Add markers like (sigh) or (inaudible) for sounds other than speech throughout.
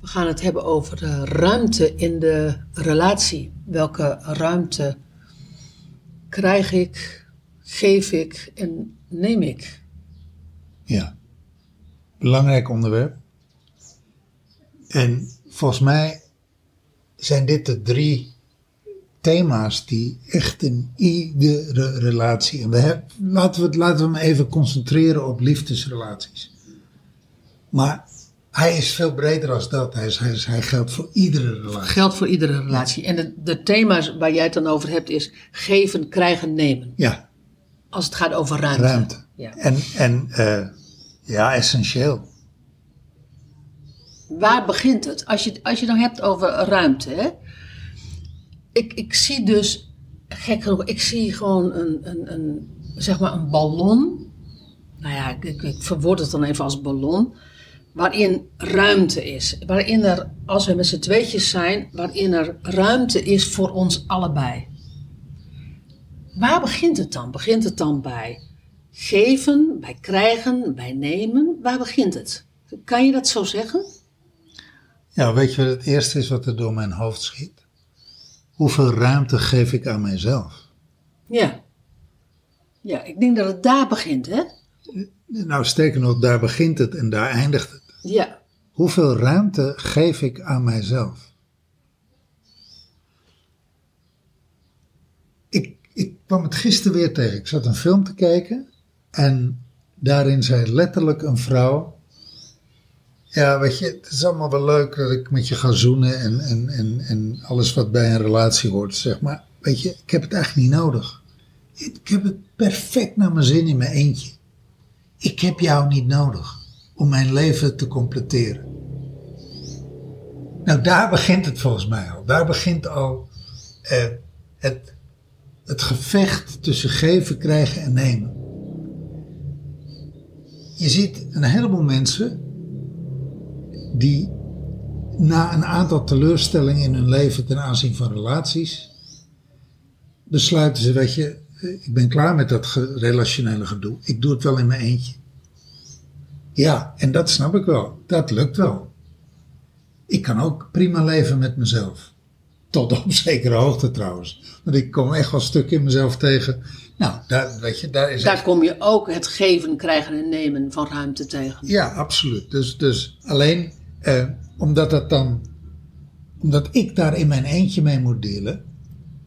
We gaan het hebben over de ruimte in de relatie. Welke ruimte krijg ik, geef ik en neem ik? Ja, belangrijk onderwerp. En volgens mij zijn dit de drie thema's die echt in iedere relatie. En we hebben, laten, we, het- laten we hem even concentreren op liefdesrelaties. Maar hij is veel breder dan dat. Hij, is, hij, is, hij geldt voor iedere relatie. Geldt voor iedere relatie. En de, de thema's waar jij het dan over hebt is geven, krijgen, nemen. Ja, Als het gaat over ruimte. ruimte. Ja. En, en eh, ja, essentieel. Waar begint het? Als je, als je dan hebt over ruimte. Hè? Ik, ik zie dus, gek genoeg, ik zie gewoon een, een, een, zeg maar een ballon. Nou ja, ik, ik, verwoord het dan even als ballon. Waarin ruimte is. Waarin er, als we met z'n tweetjes zijn, waarin er ruimte is voor ons allebei. Waar begint het dan? Begint het dan bij geven, bij krijgen, bij nemen? Waar begint het? Kan je dat zo zeggen? Ja, weet je wat het eerste is wat er door mijn hoofd schiet? Hoeveel ruimte geef ik aan mijzelf? Ja. Ja, ik denk dat het daar begint, hè? Nou, sterker nog, daar begint het en daar eindigt het. Ja. Hoeveel ruimte geef ik aan mijzelf? Ik, ik kwam het gisteren weer tegen. Ik zat een film te kijken en daarin zei letterlijk een vrouw. Ja, weet je, het is allemaal wel leuk dat ik met je ga zoenen en, en, en, en alles wat bij een relatie hoort, zeg maar. Weet je, ik heb het eigenlijk niet nodig. Ik heb het perfect naar mijn zin in mijn eentje. Ik heb jou niet nodig om mijn leven te completeren. Nou, daar begint het volgens mij al. Daar begint al eh, het, het gevecht tussen geven, krijgen en nemen. Je ziet een heleboel mensen die na een aantal teleurstellingen in hun leven ten aanzien van relaties besluiten ze, weet je, eh, ik ben klaar met dat ge- relationele gedoe. Ik doe het wel in mijn eentje. Ja, en dat snap ik wel. Dat lukt wel. Ik kan ook prima leven met mezelf. Tot op (laughs) zekere hoogte trouwens. Want ik kom echt wel stuk in mezelf tegen. Nou, daar, weet je, daar is Daar echt- kom je ook het geven, krijgen en nemen van ruimte tegen. Ja, absoluut. Dus, dus alleen eh, omdat dat dan, omdat ik daar in mijn eentje mee moet delen,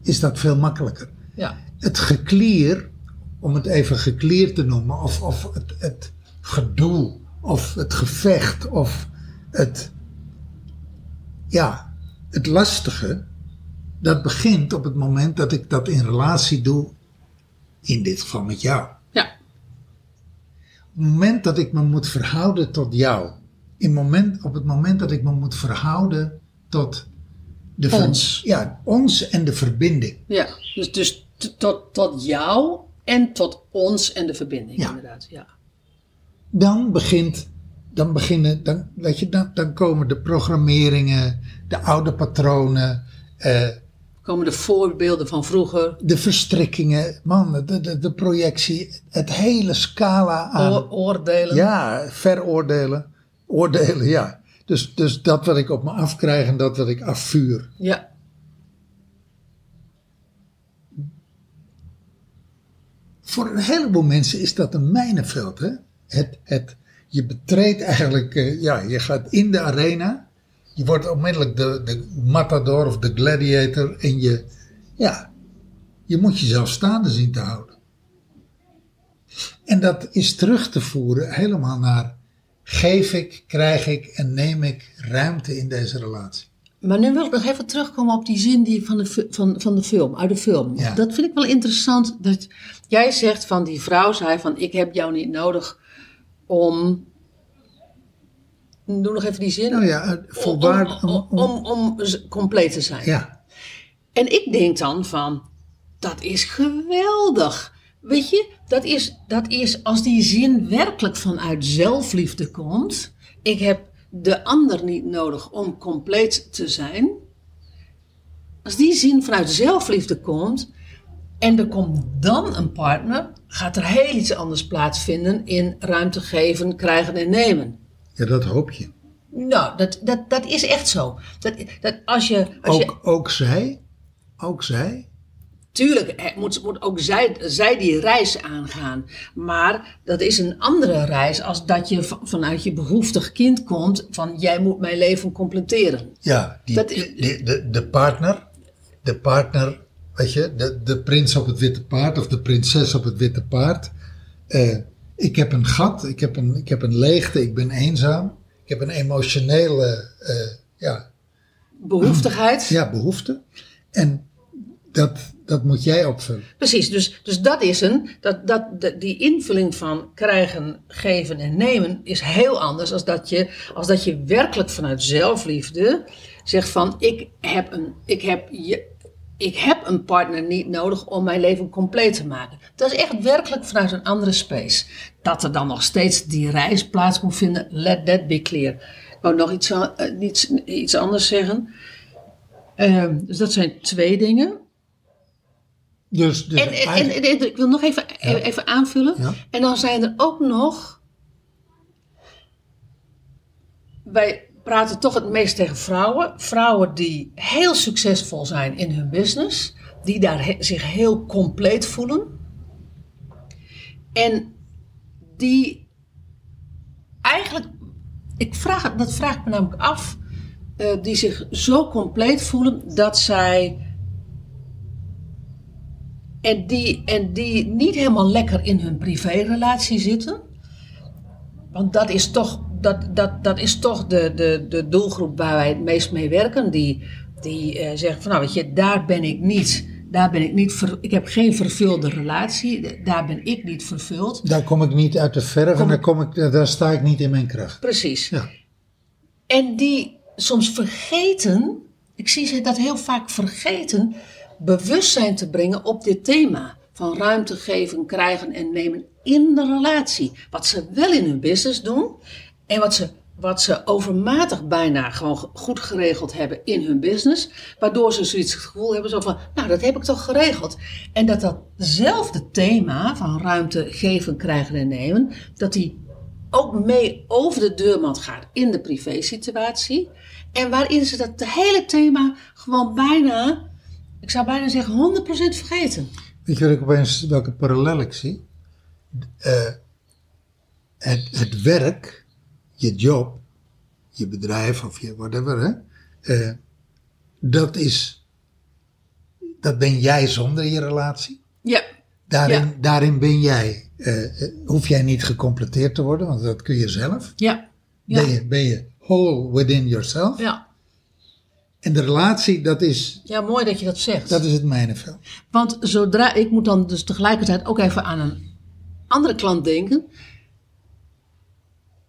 is dat veel makkelijker. Ja. Het geklier, om het even geklier te noemen, of, of het, het gedoe, of het gevecht, of het, ja, het lastige, dat begint op het moment dat ik dat in relatie doe, in dit geval met jou. Ja. Op het moment dat ik me moet verhouden tot jou, in moment, op het moment dat ik me moet verhouden tot de ver- Ons. ja, ons en de verbinding. Ja. Dus, dus tot, tot jou en tot ons en de verbinding, Ja. inderdaad. Ja. dan begint, dan beginnen, dan, weet je, dan, dan komen de programmeringen, de oude patronen, eh, Komen de voorbeelden van vroeger, de verstrikkingen, man, de, de, de projectie, het hele scala aan, oor- oordelen. ja, veroordelen, oordelen, ja. Dus, dus dat wat ik op me afkrijg en dat wat ik afvuur. Ja. Voor een heleboel mensen is dat een mijnenveld, hè? Het, het, je betreedt eigenlijk, eh, ja, je gaat in de arena. Je wordt onmiddellijk de, de matador of de gladiator. En je, ja, je moet jezelf staande zien te houden. En dat is terug te voeren helemaal naar geef ik, krijg ik en neem ik ruimte in deze relatie. Maar nu wil ik nog even terugkomen op die zin die van, de, van, van de film, uit de film. Ja. Dat vind ik wel interessant. Dat jij zegt van die vrouw zei van ik heb jou niet nodig om. Doe nog even die zin. Nou ja, volwaardig. om, om, om, om compleet te zijn. Ja, En ik denk dan van, dat is geweldig. Weet je, dat is, dat is als die zin werkelijk vanuit zelfliefde komt. Ik heb de ander niet nodig om compleet te zijn. Als die zin vanuit zelfliefde komt en er komt dan een partner, gaat er heel iets anders plaatsvinden in ruimte geven, krijgen en nemen. ja, dat hoop je. Nou, dat, dat, dat is echt zo. Dat, dat als je, als je Ook, ook zij, ook zij, Tuurlijk moet, moet ook zij, zij die reis aangaan. Maar dat is een andere reis als dat je vanuit je behoeftig kind komt van jij moet mijn leven completeren. ja, die, Dat- die- de, de partner, de partner, weet je, de, de prins op het witte paard of de prinses op het witte paard. Eh, ik heb een gat, ik heb een, ik heb een leegte, ik ben eenzaam. Ik heb een emotionele eh, ja, Behoeftigheid. ja, behoefte. En dat, dat moet jij opvullen. Precies, dus, dus dat is een, dat, dat, die invulling van krijgen, geven en nemen is heel anders als dat je, als dat je werkelijk vanuit zelfliefde zegt van ik heb een, ik heb je, ik heb een partner niet nodig om mijn leven compleet te maken. Dat is echt werkelijk vanuit een andere space. Dat er dan nog steeds die reis plaats moet vinden, let that be clear. Ik wou nog iets, eh, iets, iets anders zeggen. Ehm, dus dat zijn twee dingen. Dus, dus En, en, en, ik wil nog even, even aanvullen. Ja. En dan zijn er ook nog. Wij praten toch het meest tegen vrouwen. Vrouwen die heel succesvol zijn in hun business. Die daar he- zich heel compleet voelen. En die eigenlijk. Ik vraag, dat vraag ik me namelijk af. eh, die zich zo compleet voelen dat zij en die, en die niet helemaal lekker in hun privérelatie zitten. Want dat is toch, dat, dat, dat is toch de, de, de doelgroep waar wij het meest mee werken. Die, die eh, zeggen van nou weet je, daar ben ik niet. Daar ben ik niet, ver- ik heb geen vervulde relatie. Daar ben ik niet vervuld. daar kom ik niet uit de verf en daar, kom ik, daar sta ik niet in mijn kracht. Precies. Ja. En die soms vergeten, ik zie ze dat heel vaak vergeten, bewustzijn te brengen op dit thema. Van ruimte geven, krijgen en nemen in de relatie. Wat ze wel in hun business doen en wat ze, wat ze overmatig bijna gewoon ge- goed geregeld hebben in hun business. Waardoor ze zoiets het gevoel hebben zo van, nou dat heb ik toch geregeld. En dat datzelfde thema van ruimte geven, krijgen en nemen, dat die ook mee over de deurmat gaat in de privésituatie. En waarin ze dat hele thema gewoon bijna, ik zou bijna zeggen 100% vergeten. Weet je wat ik opeens, welke parallel ik zie? Eh, het, het werk, je job, je bedrijf of je whatever, hè, eh, dat is, dat ben jij zonder je relatie. Ja, Daarin, Ja. daarin ben jij, eh, hoef jij niet gecompleteerd te worden, want dat kun je zelf. ja, ja, Ben, je, ben je whole within yourself. ja. En de relatie, dat is, Ja, mooi dat je dat zegt. dat is het mijnenveld. Want zodra, ik moet dan dus tegelijkertijd ook even aan een andere klant denken.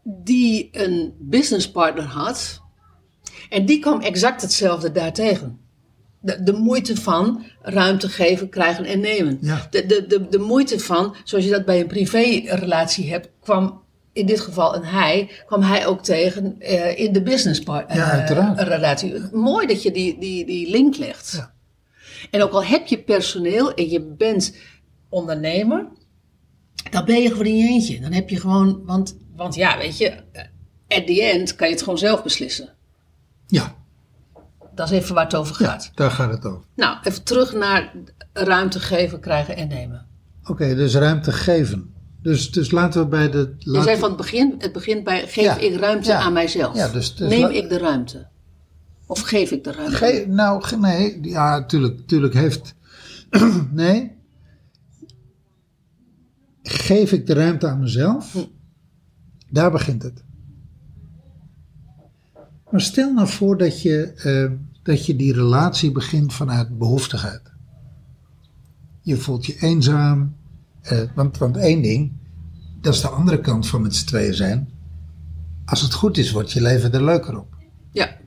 Die een businesspartner had. En die kwam exact hetzelfde daartegen. De, de moeite van ruimte geven, krijgen en nemen. Ja. De, de, de, de moeite van, zoals je dat bij een privérelatie hebt, kwam in dit geval een hij, kwam hij ook tegen eh, in de businesspartner Ja, uiteraard. relatie. Mooi dat je die, die, die link legt. Ja. En ook al heb je personeel en je bent ondernemer, dan ben je gewoon in je eentje. Dan heb je gewoon, want, want ja, weet je, at the end kan je het gewoon zelf beslissen. Ja, Dat is even waar het over gaat. daar gaat het over. Nou, even terug naar ruimte geven, krijgen en nemen. Oké, dus ruimte geven. Dus, dus laten we bij de... Je zei van het begin, het begint bij geef Ja, ik ruimte ja. aan mijzelf. Ja, dus- dus Neem ik de ruimte? Of geef ik de ruimte? Ge- nou, nee, ja, tuurlijk, tuurlijk heeft. (clears throat) nee. Geef ik de ruimte aan mezelf? Daar begint het. Maar stel nou voor dat je, eh, dat je die relatie begint vanuit behoeftigheid. Je voelt je eenzaam. Eh, want, want één ding, dat is de andere kant van met z'n tweeën zijn. Als het goed is, wordt je leven er leuker op. Ja,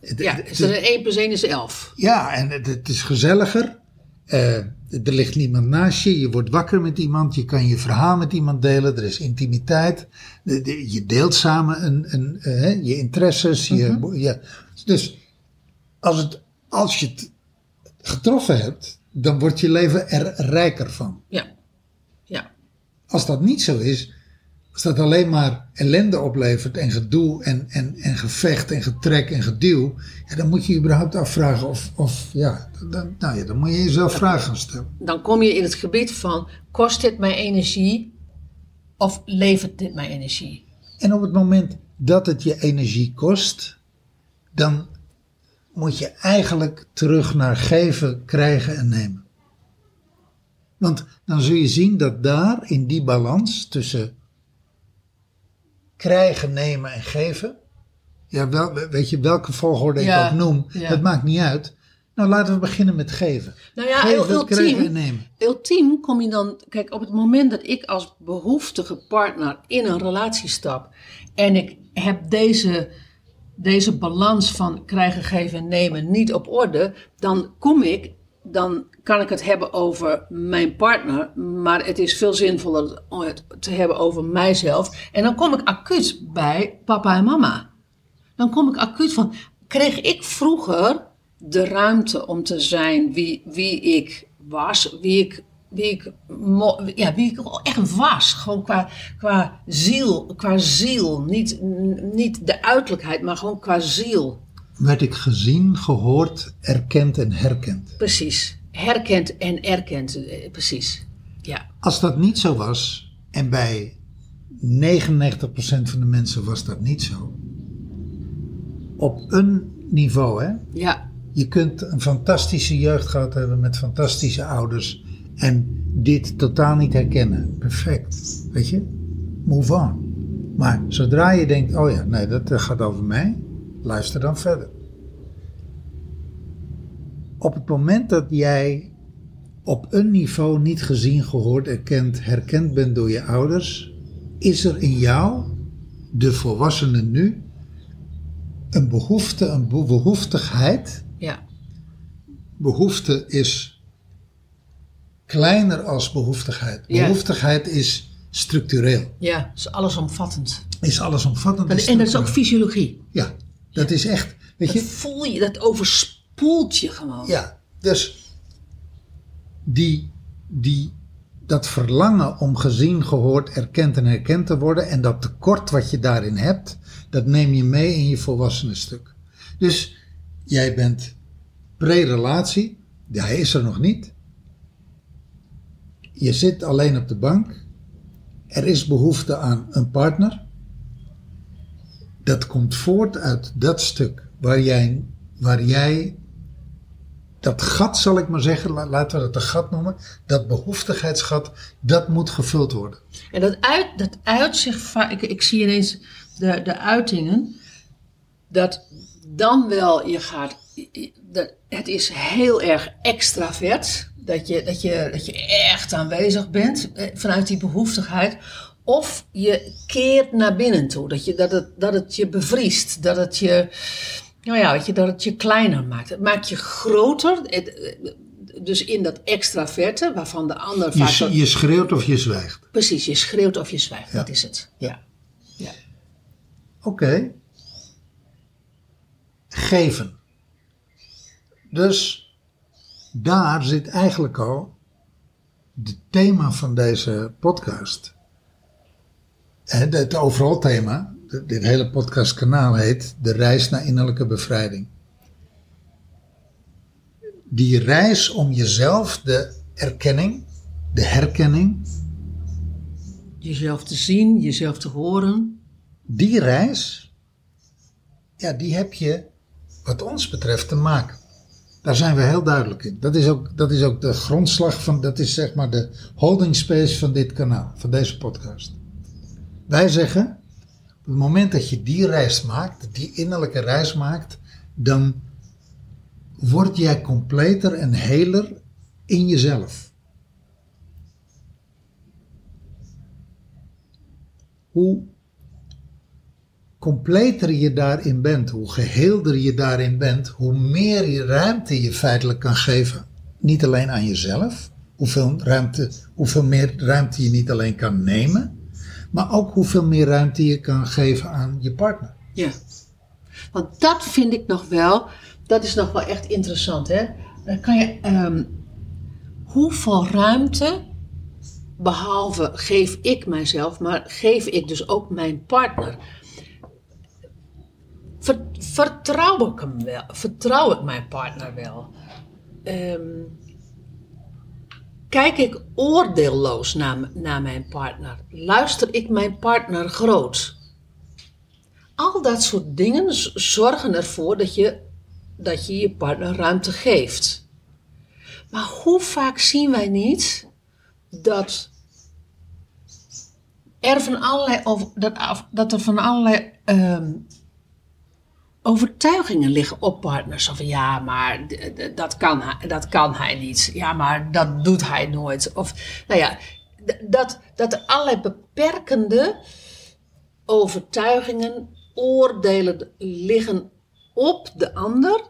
Het- ja het- is er een 1 plus 1 is 11. Ja, en het, het is gezelliger. Eh, er ligt niemand naast je. Je wordt wakker met iemand. Je kan je verhaal met iemand delen. Er is intimiteit. De- de- je deelt samen een, een, eh, je interesses. Je, ja. Dus als, het, als je het getroffen hebt, dan wordt je leven er rijker van. Ja. Als dat niet zo is, als dat alleen maar ellende oplevert en gedoe en, en, en gevecht en getrek en geduw, ja, dan moet je je überhaupt afvragen of, of ja, dan, nou ja, dan moet je jezelf vragen gaan stellen. Dan kom je in het gebied van, kost dit mij energie of levert dit mij energie? En op het moment dat het je energie kost, dan moet je eigenlijk terug naar geven, krijgen en nemen. Want dan zul je zien dat daar in die balans tussen krijgen, nemen en geven, ja, wel, weet je welke volgorde ik Ja, ook noem, ja. dat maakt niet uit. Nou, laten we beginnen met geven. Nou ja, geven, ultiem, krijgen en nemen. ultiem kom je dan... Kijk, op het moment dat ik als behoeftige partner in een relatie stap... en ik heb deze, deze balans van krijgen, geven en nemen niet op orde... dan kom ik... Dan kan ik het hebben over mijn partner, maar het is veel zinvoller om het te hebben over mijzelf. En dan kom ik acuut bij papa en mama. Dan kom ik acuut van, kreeg ik vroeger de ruimte om te zijn wie, wie ik was, wie ik, wie ik, ja, wie ik echt was. Gewoon qua, qua ziel, qua ziel. Niet, niet de uiterlijkheid, maar gewoon qua ziel. Werd ik gezien, gehoord, erkend en herkend. Precies. Herkend en erkend. eh, Precies. Ja. Als dat niet zo was, en bij 99% van de mensen was dat niet zo, op een niveau, hè? Ja. Je kunt een fantastische jeugd gehad hebben met fantastische ouders en dit totaal niet herkennen. Perfect, weet je? Move on. Maar zodra je denkt, oh ja, nee, dat eh, gaat over mij, luister dan verder. Op het moment dat jij op een niveau niet gezien, gehoord, erkend, herkend bent door je ouders, is er in jou, de volwassene nu, een behoefte, een be- behoeftigheid. Ja. Behoefte is kleiner als behoeftigheid. Ja. Behoeftigheid is structureel, Ja. is allesomvattend. is allesomvattend. En, en dat is ook fysiologie. Ja, dat is echt, weet Dat je, voel je, dat overspoelt je gewoon. Ja, dus die, die, dat verlangen om gezien, gehoord, erkend en herkend te worden en dat tekort wat je daarin hebt, dat neem je mee in je volwassene stuk. Dus jij bent pre-relatie, hij is er nog niet. Je zit alleen op de bank. Er is behoefte aan een partner. Dat komt voort uit dat stuk waar jij, waar jij dat gat, zal ik maar zeggen, la- laten we dat een gat noemen, dat behoeftigheidsgat, dat moet gevuld worden. En dat uit, dat uit zich ik, ik zie ineens de, de uitingen, dat dan wel je gaat, dat, het is heel erg extravert, dat je, dat, je, dat je echt aanwezig bent eh, vanuit die behoeftigheid. Of je keert naar binnen toe, dat, je, dat, het, dat het je bevriest, dat het je, nou ja, weet je, dat het je kleiner maakt. Het maakt je groter, het, dus in dat extraverte, waarvan de ander vaak... je schreeuwt of je zwijgt. Precies, je schreeuwt of je zwijgt, dat is het. Ja. ja. Oké. Geven. Dus daar zit eigenlijk al het thema van deze podcast. Het overal thema, dit hele podcastkanaal heet De Reis naar Innerlijke Bevrijding. Die reis om jezelf, de erkenning, de herkenning, Jezelf te zien, jezelf te horen. die reis, ja, die heb je, wat ons betreft, te maken. Daar zijn we heel duidelijk in. Dat is ook, dat is ook de grondslag van, dat is zeg maar de holding space van dit kanaal, van deze podcast. Wij zeggen, het moment dat je die reis maakt, die innerlijke reis maakt, dan word jij completer en heler in jezelf. Hoe completer je daarin bent, hoe geheelder je daarin bent, hoe meer ruimte je feitelijk kan geven. Niet alleen aan jezelf, hoeveel, ruimte, hoeveel meer ruimte je niet alleen kan nemen, maar ook hoeveel meer ruimte je kan geven aan je partner. Ja. Want dat vind ik nog wel, dat is nog wel echt interessant. Hè? Kan je, ehm, hoeveel ruimte, behalve geef ik mijzelf, maar geef ik dus ook mijn partner. Ver- vertrouw ik hem wel? Vertrouw ik mijn partner wel? Ehm, kijk ik oordeelloos naar, naar mijn partner? Luister ik mijn partner groot? Al dat soort dingen zorgen ervoor dat je, dat je je partner ruimte geeft. Maar hoe vaak zien wij niet dat er van allerlei, over- dat, dat er van allerlei ehm, overtuigingen liggen op partners. Of ja, maar dat kan, dat kan hij niet. Ja, maar dat doet hij nooit. Of nou ja, dat, dat er allerlei beperkende overtuigingen, oordelen liggen op de ander,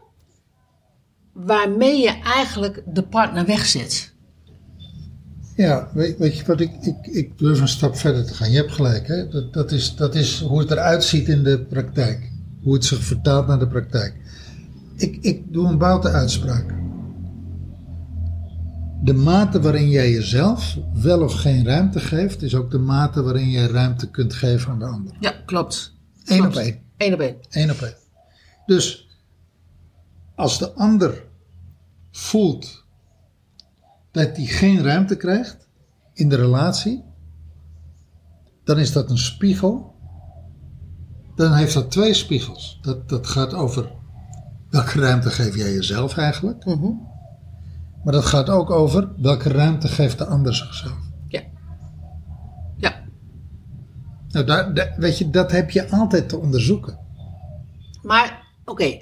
waarmee je eigenlijk de partner wegzet. Ja, weet, weet je wat, ik, ik, ik durf een stap verder te gaan. Je hebt gelijk, hè? Dat, dat, is, dat is hoe het eruit ziet in de praktijk. Hoe het zich vertaalt naar de praktijk. Ik, ik doe een boute uitspraak. De mate waarin jij jezelf wel of geen ruimte geeft, is ook de mate waarin jij ruimte kunt geven aan de ander. Ja, klopt. Eén Klopt. op één. Eén op één. Eén op één. Dus als de ander voelt dat hij geen ruimte krijgt in de relatie, dan is dat een spiegel. Dan heeft dat twee spiegels. Dat, dat gaat over welke ruimte geef jij jezelf eigenlijk. Mhm. Maar dat gaat ook over welke ruimte geeft de ander zichzelf. Ja. Ja. Nou, daar, daar- weet je, dat heb je altijd te onderzoeken. Maar, oké,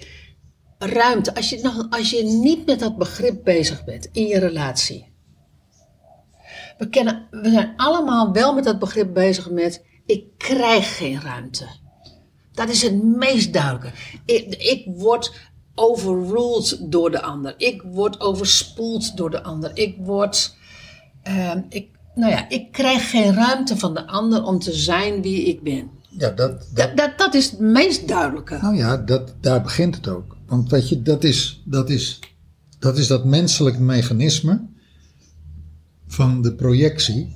ruimte. Als je, nog, als je niet met dat begrip bezig bent in je relatie. We, kennen, we zijn allemaal wel met dat begrip bezig met, ik krijg geen ruimte. Dat is het meest duidelijke. Ik, ik word overruled door de ander. Ik word overspoeld door de ander. Ik word, ehm, ik, nou ja, ik krijg geen ruimte van de ander om te zijn wie ik ben. Ja, dat, dat, Dat, dat, dat is het meest duidelijke. Nou ja, dat, daar begint het ook. Want weet je, dat is dat, is, dat, is dat menselijk mechanisme van de projectie.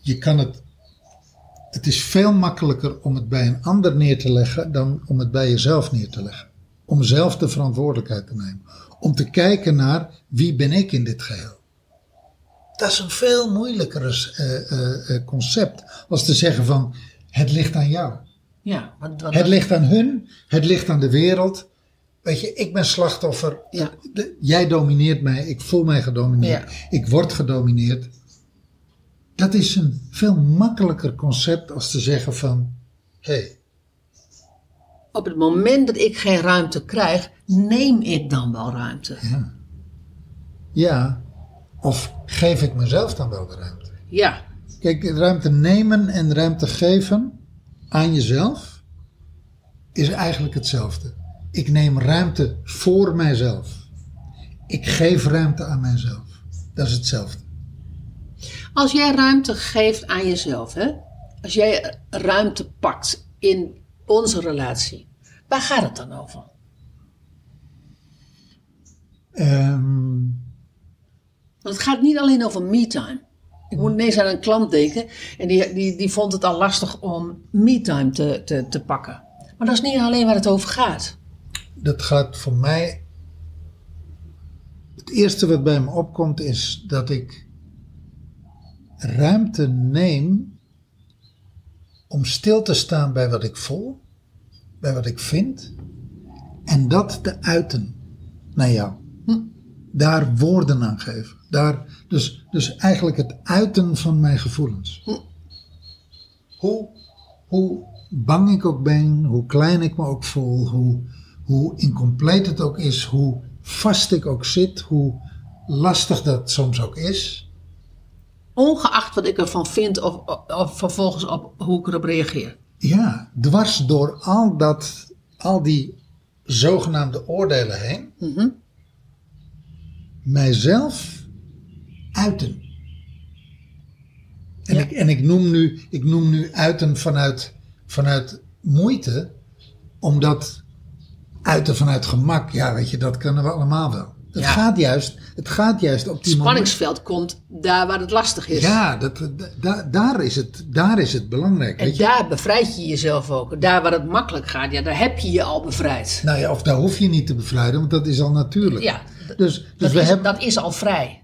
Je kan het. Het is veel makkelijker om het bij een ander neer te leggen dan om het bij jezelf neer te leggen. Om zelf de verantwoordelijkheid te nemen. Om te kijken naar wie ben ik in dit geheel. Dat is een veel moeilijker eh, eh, eh, concept als te zeggen van het ligt aan jou. Ja, want, want Het ligt aan hun, het ligt aan de wereld. Weet je, ik ben slachtoffer. Ja. De- jij domineert mij, ik voel mij gedomineerd. Ja. Ik word gedomineerd. Dat is een veel makkelijker concept als te zeggen van... Hé, hey, op het moment dat ik geen ruimte krijg, neem ik dan wel ruimte. ja. Ja, of geef ik mezelf dan wel de ruimte? Ja, Kijk, ruimte nemen en ruimte geven aan jezelf is eigenlijk hetzelfde. Ik neem ruimte voor mijzelf. Ik geef ruimte aan mijzelf. Dat is hetzelfde. Als jij ruimte geeft aan jezelf, hè? als jij ruimte pakt in onze relatie, waar gaat het dan over? Ehm, Want het gaat niet alleen over me-time. Ik moet ineens aan een klant denken en die, die, die vond het al lastig om me-time te, te, te pakken. Maar dat is niet alleen waar het over gaat. dat gaat voor mij. Het eerste wat bij me opkomt is dat ik ruimte neem om stil te staan bij wat ik voel, bij wat ik vind, en dat te uiten naar jou. Daar woorden aan geven. Daar, dus, dus eigenlijk het uiten van mijn gevoelens. Hoe hoe bang ik ook ben, hoe klein ik me ook voel, hoe, hoe incompleet het ook is, hoe vast ik ook zit, hoe lastig dat soms ook is. Ongeacht wat ik ervan vind of, of vervolgens op hoe ik erop reageer. Ja, dwars door al dat, al die zogenaamde oordelen heen, Mhm. mijzelf uiten. En, Ja. ik, en ik, noem nu, ik noem nu uiten vanuit, vanuit moeite, omdat uiten vanuit gemak, ja, weet je, dat kunnen we allemaal wel. Het, Ja. gaat, juist, het gaat juist op Het die momenten. spanningsveld komt daar waar het lastig is. Ja, dat, da- da- daar, is het, daar is het belangrijk. En Weet je? daar bevrijd je jezelf ook. Daar waar het makkelijk gaat, ja, daar heb je je al bevrijd. Nou ja, of daar hoef je niet te bevrijden, want dat is al natuurlijk. Ja, Dus, dus, dat, we is, hebben, dat is al vrij.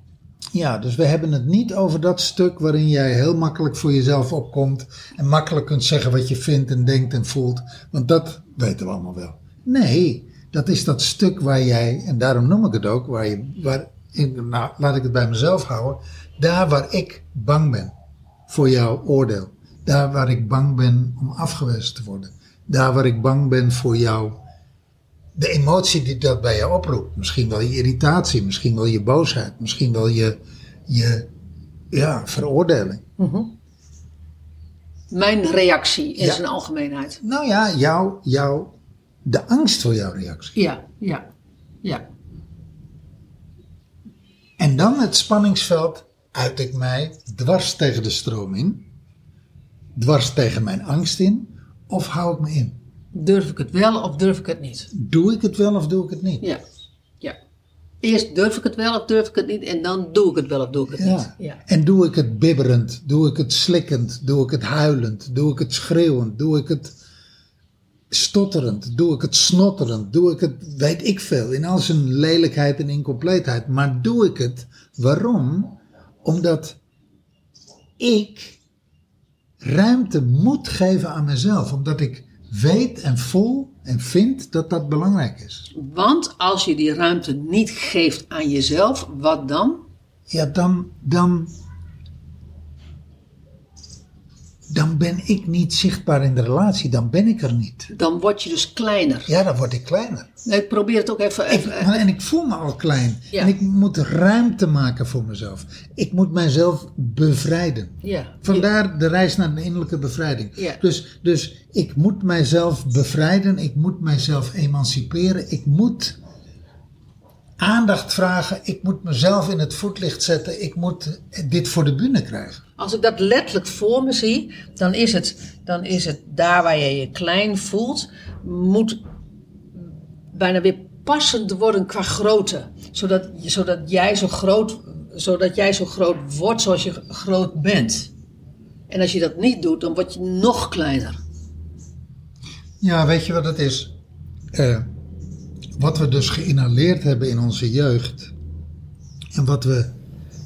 ja, dus we hebben het niet over dat stuk waarin jij heel makkelijk voor jezelf opkomt en makkelijk kunt zeggen wat je vindt en denkt en voelt. Want dat weten we allemaal wel. Nee, dat is dat stuk waar jij, en daarom noem ik het ook, waar je, waar, in, nou, laat ik het bij mezelf houden, daar waar ik bang ben voor jouw oordeel. Daar waar ik bang ben om afgewezen te worden. Daar waar ik bang ben voor jou de emotie die dat bij je oproept. Misschien wel je irritatie, misschien wel je boosheid, misschien wel je, je ja, veroordeling. Mijn reactie in Ja. zijn algemeenheid. Nou ja, jou, jou, de angst voor jouw reactie. Ja, ja, ja. En dan het spanningsveld uit ik mij dwars tegen de stroom in, dwars tegen mijn angst in, of hou ik me in? Durf ik het wel of durf ik het niet? Doe ik het wel of doe ik het niet? Ja, ja. Eerst durf ik het wel of durf ik het niet en dan doe ik het wel of doe ik het niet. Ja. Ja. En doe ik het bibberend, doe ik het slikkend, doe ik het huilend, doe ik het schreeuwend, doe ik het stotterend, doe ik het snotterend, doe ik het weet ik veel, in al zijn lelijkheid en incompleetheid. Maar doe ik het, waarom? Omdat ik ruimte moet geven aan mezelf, omdat ik weet en voel en vind dat dat belangrijk is. Want als je die ruimte niet geeft aan jezelf, wat dan? ja, dan, dan, dan ben ik niet zichtbaar in de relatie. Dan ben ik er niet. Dan word je dus kleiner. Ja, dan word ik kleiner. Nee, ik probeer het ook even. Even en ik voel me al klein. Ja. En ik moet ruimte maken voor mezelf. Ik moet mijzelf bevrijden. ja. Vandaar de reis naar de innerlijke bevrijding. Ja. Dus, dus ik moet mijzelf bevrijden. Ik moet mijzelf emanciperen. Ik moet aandacht vragen. Ik moet mezelf in het voetlicht zetten. Ik moet dit voor de bühne krijgen. Als ik dat letterlijk voor me zie, dan is het, dan is het daar waar je je klein voelt, moet bijna weer passend worden qua grootte. Zodat, zodat, jij zo groot, zodat jij zo groot wordt zoals je groot bent. En als je dat niet doet, dan word je nog kleiner. Ja, weet je wat het is? Eh, wat we dus geïnhaleerd hebben in onze jeugd. En wat we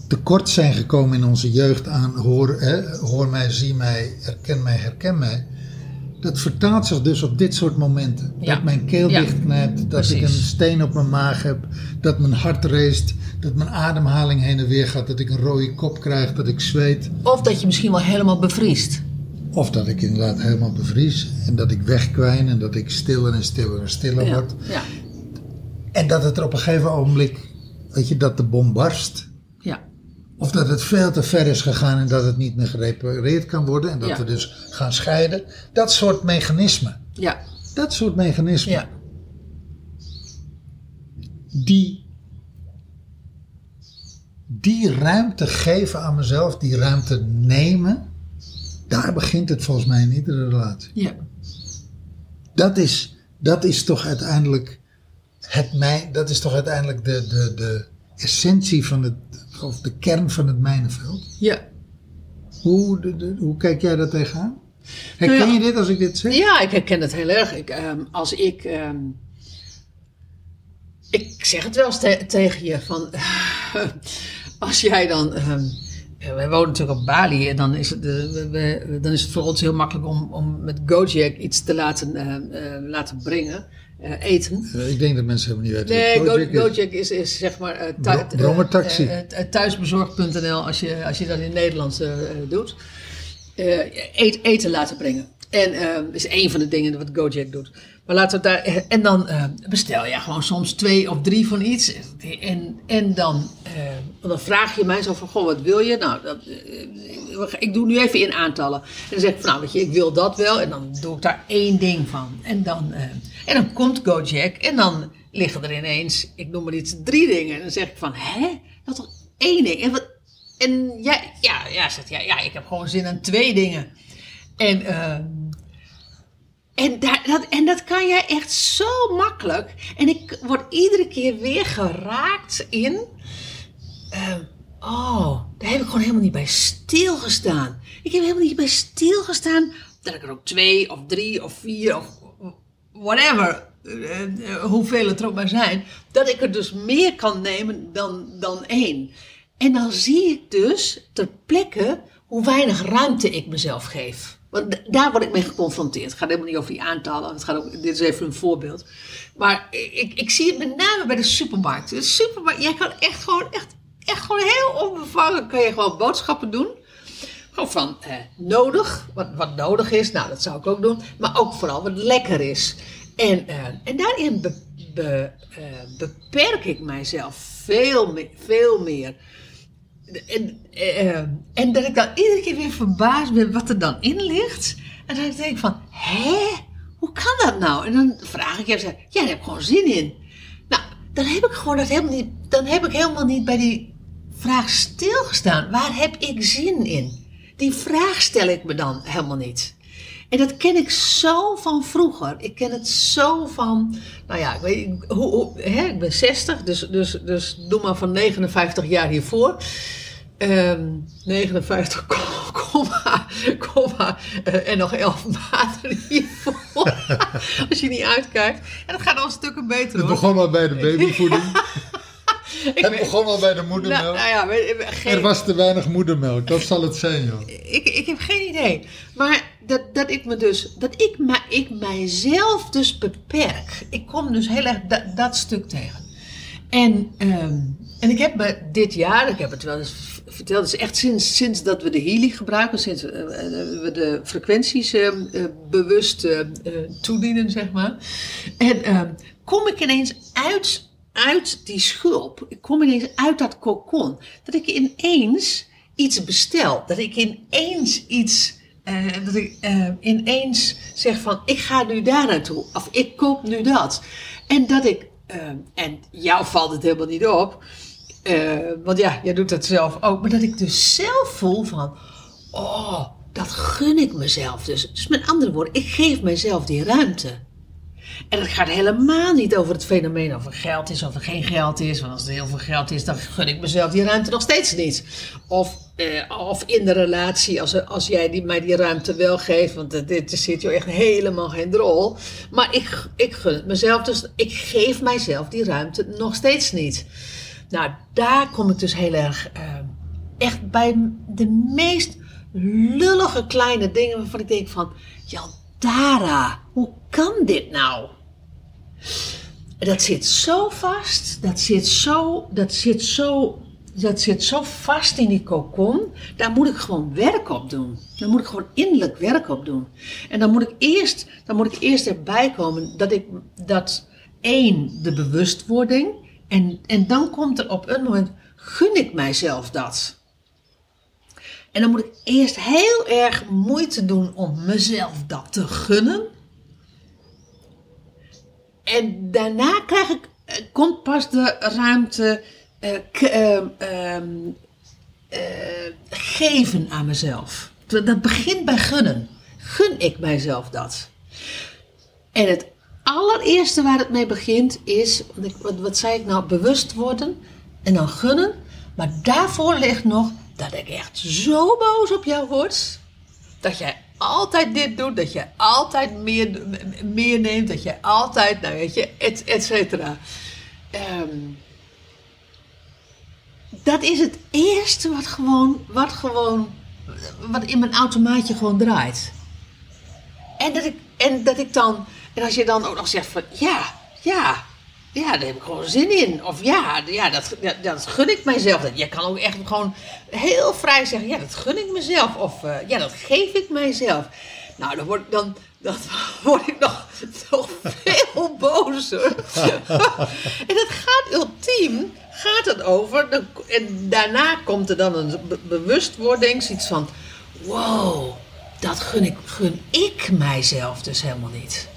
tekort zijn gekomen in onze jeugd aan hoor, hè, hoor mij, zie mij, herken mij, herken mij. Dat vertaalt zich dus op dit soort momenten. Ja. Dat mijn keel Ja. dichtknijpt, dat ik een steen op mijn maag heb, dat mijn hart race, dat mijn ademhaling heen en weer gaat, dat ik een rode kop krijg, dat ik zweet. Of dat je misschien wel helemaal bevriest. Of dat ik inderdaad helemaal bevries en dat ik wegkwijn en dat ik stiller en stiller en stiller Ja. word. En dat het er op een gegeven ogenblik, weet je, dat de bom barst. Ja. Of dat het veel te ver is gegaan en dat het niet meer gerepareerd kan worden. En dat Ja. we dus gaan scheiden. Dat soort mechanismen. Ja. Dat soort mechanismen. Ja. Die, die ruimte geven aan mezelf. Die ruimte nemen. Daar begint het volgens mij in iedere relatie. Ja. Dat is, dat is toch uiteindelijk het mij, dat is toch uiteindelijk de, de, de essentie van het, of de kern van het mijnenveld. Ja. Hoe, de, de- hoe kijk jij daar tegenaan? Herken Nou ja. je dit als ik dit zeg? Ja, ik herken het heel erg. Ik, ehm, als ik. ehm, ik zeg het wel eens te- tegen je van. (laughs) als jij dan. ehm, wij wonen natuurlijk op Bali en dan is het, eh, we- we- dan is het voor ons heel makkelijk om, om met Gojek iets te laten, eh, laten brengen, eh, eten. Eh, Ik denk dat mensen helemaal niet weten Nee, wat Go- Gojek is. Gojek is, is zeg maar eh, brommertaxi. eh, thuisbezorgd.nl als je, als je dat in Nederland doet. Eet, eten laten brengen. En dat is één van de dingen wat Gojek doet. Maar laten we daar. eh, En dan eh, bestel je gewoon soms twee of drie van iets. En, en dan, eh, dan vraag je mij zo van: Goh, wat wil je? Nou, dat, eh, ik doe nu even in aantallen. En dan zeg ik Nou, weet je, ik wil dat wel. En dan doe ik daar één ding van. En dan, en dan komt Gojek. En dan liggen er ineens, ik noem maar iets, drie dingen. En dan zeg ik van: Hè? Dat is toch één ding? En, en ja, ja, ja, zegt, ja, ja, ik heb gewoon zin in twee dingen. En. ehm, en, daar, dat, en dat kan jij echt zo makkelijk. En ik word iedere keer weer geraakt in. eh, oh, daar heb ik gewoon helemaal niet bij stilgestaan. Ik heb helemaal niet bij stilgestaan dat ik er ook twee of drie of vier of whatever, eh, eh, hoeveel het er ook maar zijn, dat ik er dus meer kan nemen dan, dan één. En dan zie ik dus ter plekke hoe weinig ruimte ik mezelf geef. Want daar word ik mee geconfronteerd. Het gaat helemaal niet over die aantallen. Het gaat ook, dit is even een voorbeeld. Maar ik, ik zie het met name bij de supermarkt. De supermarkt, jij kan echt gewoon, echt, echt gewoon heel onbevangen kan je gewoon boodschappen doen. Gewoon van eh, nodig, wat, wat nodig is, nou dat zou ik ook doen. Maar ook vooral wat lekker is. En, eh, en daarin eh, beperk ik mijzelf veel, veel meer. En, eh, en dat ik dan iedere keer weer verbaasd ben wat er dan in ligt. En dan denk ik van, hè? Hoe kan dat nou? En dan vraag ik zeg ja, daar heb ik gewoon zin in. Nou, dan heb ik gewoon dat helemaal niet, dan heb ik helemaal niet bij die vraag stilgestaan. Waar heb ik zin in? Die vraag stel ik me dan helemaal niet. En dat ken ik zo van vroeger. Ik ken het zo van, nou ja, ik, weet, hoe, hoe, hè, ik ben 60, dus, dus, dus doe maar van 59 jaar hiervoor. Ehm 59, (laughs) komma, komma, eh, en nog 11 (laughs) maanden hiervoor. (laughs) Als je niet uitkijkt. En dat gaat al stukken beter Het hoor. begon al bij de babyvoeding. Ik Het weet- begon al bij de nou, moedermelk. nou ja, weet- geen- Er was te weinig moedermelk, dat zal het zijn, joh. ik, ik heb geen idee. Maar dat, dat ik me dus, dat ik, ik mijzelf dus beperk. Ik kom dus heel erg da- dat stuk tegen. En, ehm, en ik heb me dit jaar, ik heb het wel eens v- verteld, het is echt sinds, sinds dat we de Healy gebruiken, sinds eh, eh, we de frequenties eh, bewust toedienen, zeg maar. En ehm, kom ik ineens uit, uit die schulp, ik kom ineens uit dat kokon, dat ik ineens iets bestel, dat ik ineens iets, dat ik ineens zeg van, ik ga nu daar naartoe, of ik koop nu dat. En dat ik, eh, en jou valt het helemaal niet op, eh, want ja, jij doet dat zelf ook, maar dat ik dus zelf voel van, oh, dat gun ik mezelf dus. Dus met andere woorden, ik geef mezelf die ruimte. En het gaat helemaal niet over het fenomeen of er geld is of er geen geld is. Want als er heel veel geld is, dan gun ik mezelf die ruimte nog steeds niet. Of, eh, of in de relatie, als, als jij die, mij die ruimte wel geeft. Want dit- dit zit je echt helemaal geen drol. Maar ik, ik gun het mezelf, dus ik geef mijzelf die ruimte nog steeds niet. Nou, daar kom ik dus heel erg eh, echt bij de meest lullige kleine dingen waarvan ik denk van, Dara, hoe kan dit nou? Dat zit zo vast, dat zit zo, dat zit zo, dat zit zo vast in die kokon. Daar moet ik gewoon werk op doen. Daar moet ik gewoon innerlijk werk op doen. En dan moet ik eerst, dan moet ik eerst erbij komen dat ik, dat één, de bewustwording. En, en dan komt er op een moment, gun ik mijzelf dat? En dan moet ik eerst heel erg moeite doen om mezelf dat te gunnen. En daarna krijg ik, eh, komt pas de ruimte eh, ehm, ehm, eh, geven aan mezelf. Dat begint bij gunnen. Gun ik mijzelf dat? En het allereerste waar het mee begint is, wat, wat zei ik nou, bewust worden en dan gunnen. Maar daarvoor ligt nog dat ik echt zo boos op jou word. Dat jij altijd dit doet, dat je altijd meer, meer neemt, dat je altijd, nou weet je, et, et cetera. Ehm, dat is het eerste wat gewoon, wat gewoon, wat in mijn automaatje gewoon draait. En dat ik, en dat ik dan, en als je dan ook nog zegt van, ja, ja, ja, daar heb ik gewoon zin in. Of ja, ja dat, dat, dat gun ik mijzelf. Dat- Je kan ook echt gewoon heel vrij zeggen, ja, dat gun ik mezelf. Of eh, ja, dat geef ik mijzelf. Nou, dan word, dan, dan (laughs) word ik nog, nog veel bozer. (laughs) en het gaat ultiem, gaat het over. En daarna komt er dan een be- bewustwording, zoiets van... Wow, dat gun ik, gun ik mijzelf dus helemaal niet.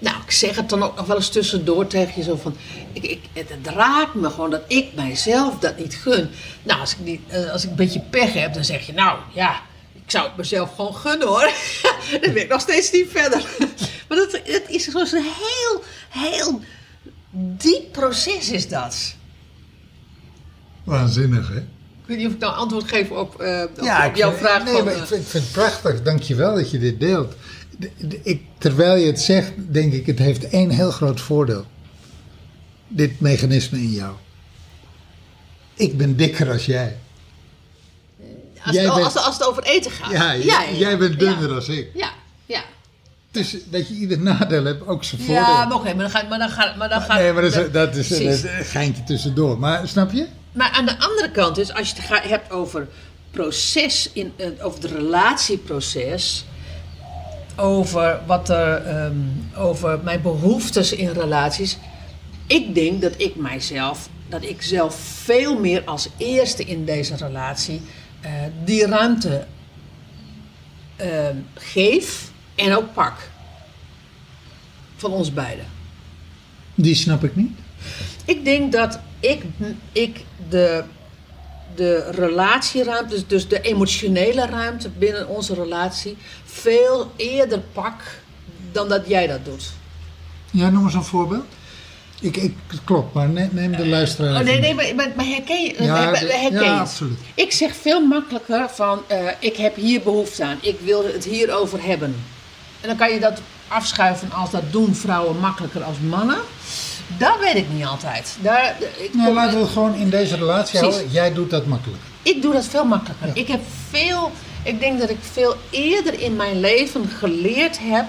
Nou, ik zeg het dan ook nog wel eens tussendoor tegen je zo van... Ik, ik, het, raakt me gewoon dat ik mijzelf dat niet gun. Nou, als ik, niet, eh, als ik een beetje pech heb, dan zeg je... Nou, ja, ik zou het mezelf gewoon gunnen hoor. (laughs) dan ben ik nog steeds niet verder. (laughs) maar dat, het is zo'n heel, heel diep proces is dat. Waanzinnig, hè? Ik weet niet of ik nou antwoord geef op, eh, op, Ja, op jouw vind- vraag. Nee, van, maar eh, ik vind, ik vind het prachtig. Dankjewel dat je dit deelt. Ik, terwijl je het zegt, denk ik, het heeft één heel groot voordeel. Dit mechanisme in jou. Ik ben dikker als jij. als, jij het, bent- als, als het over eten gaat. Ja, jij bent dunner als ik. Ja, ja. Dus dat je ieder nadeel hebt, ook zijn voordeel. Ja, maar oké, maar dan gaat... Maar dan gaat, maar dan gaat nee, maar dat is, dat is Precies. een geintje tussendoor. Maar snap je? Maar aan de andere kant is, als je het hebt over proces, in, eh, over het relatieproces, over, wat er, ehm, over mijn behoeftes in relaties. Ik denk dat ik mijzelf, dat ik zelf veel meer als eerste in deze relatie eh, die ruimte ehm, geef en ook pak. Van ons beiden. Die snap ik niet. Ik denk dat ik, ik de, de relatieruimte, dus, dus de emotionele ruimte binnen onze relatie, veel eerder pak dan dat jij dat doet. Ja, noem eens een voorbeeld. Ik, ik, klopt, maar neem, neem de luisteraar. Oh, nee, nee, maar, maar, maar herken je, Ja, herken ja, absoluut. Ik zeg veel makkelijker van, eh, ik heb hier behoefte aan, ik wil het hierover hebben. En dan kan je dat afschuiven als dat doen vrouwen makkelijker als mannen. Dat weet ik niet altijd. Daar, ik Nou, kom- laten we het gewoon in deze relatie Precies. houden. Jij doet dat makkelijk. Ik doe dat veel makkelijker. Ja. Ik heb veel, ik denk dat ik veel eerder in mijn leven geleerd heb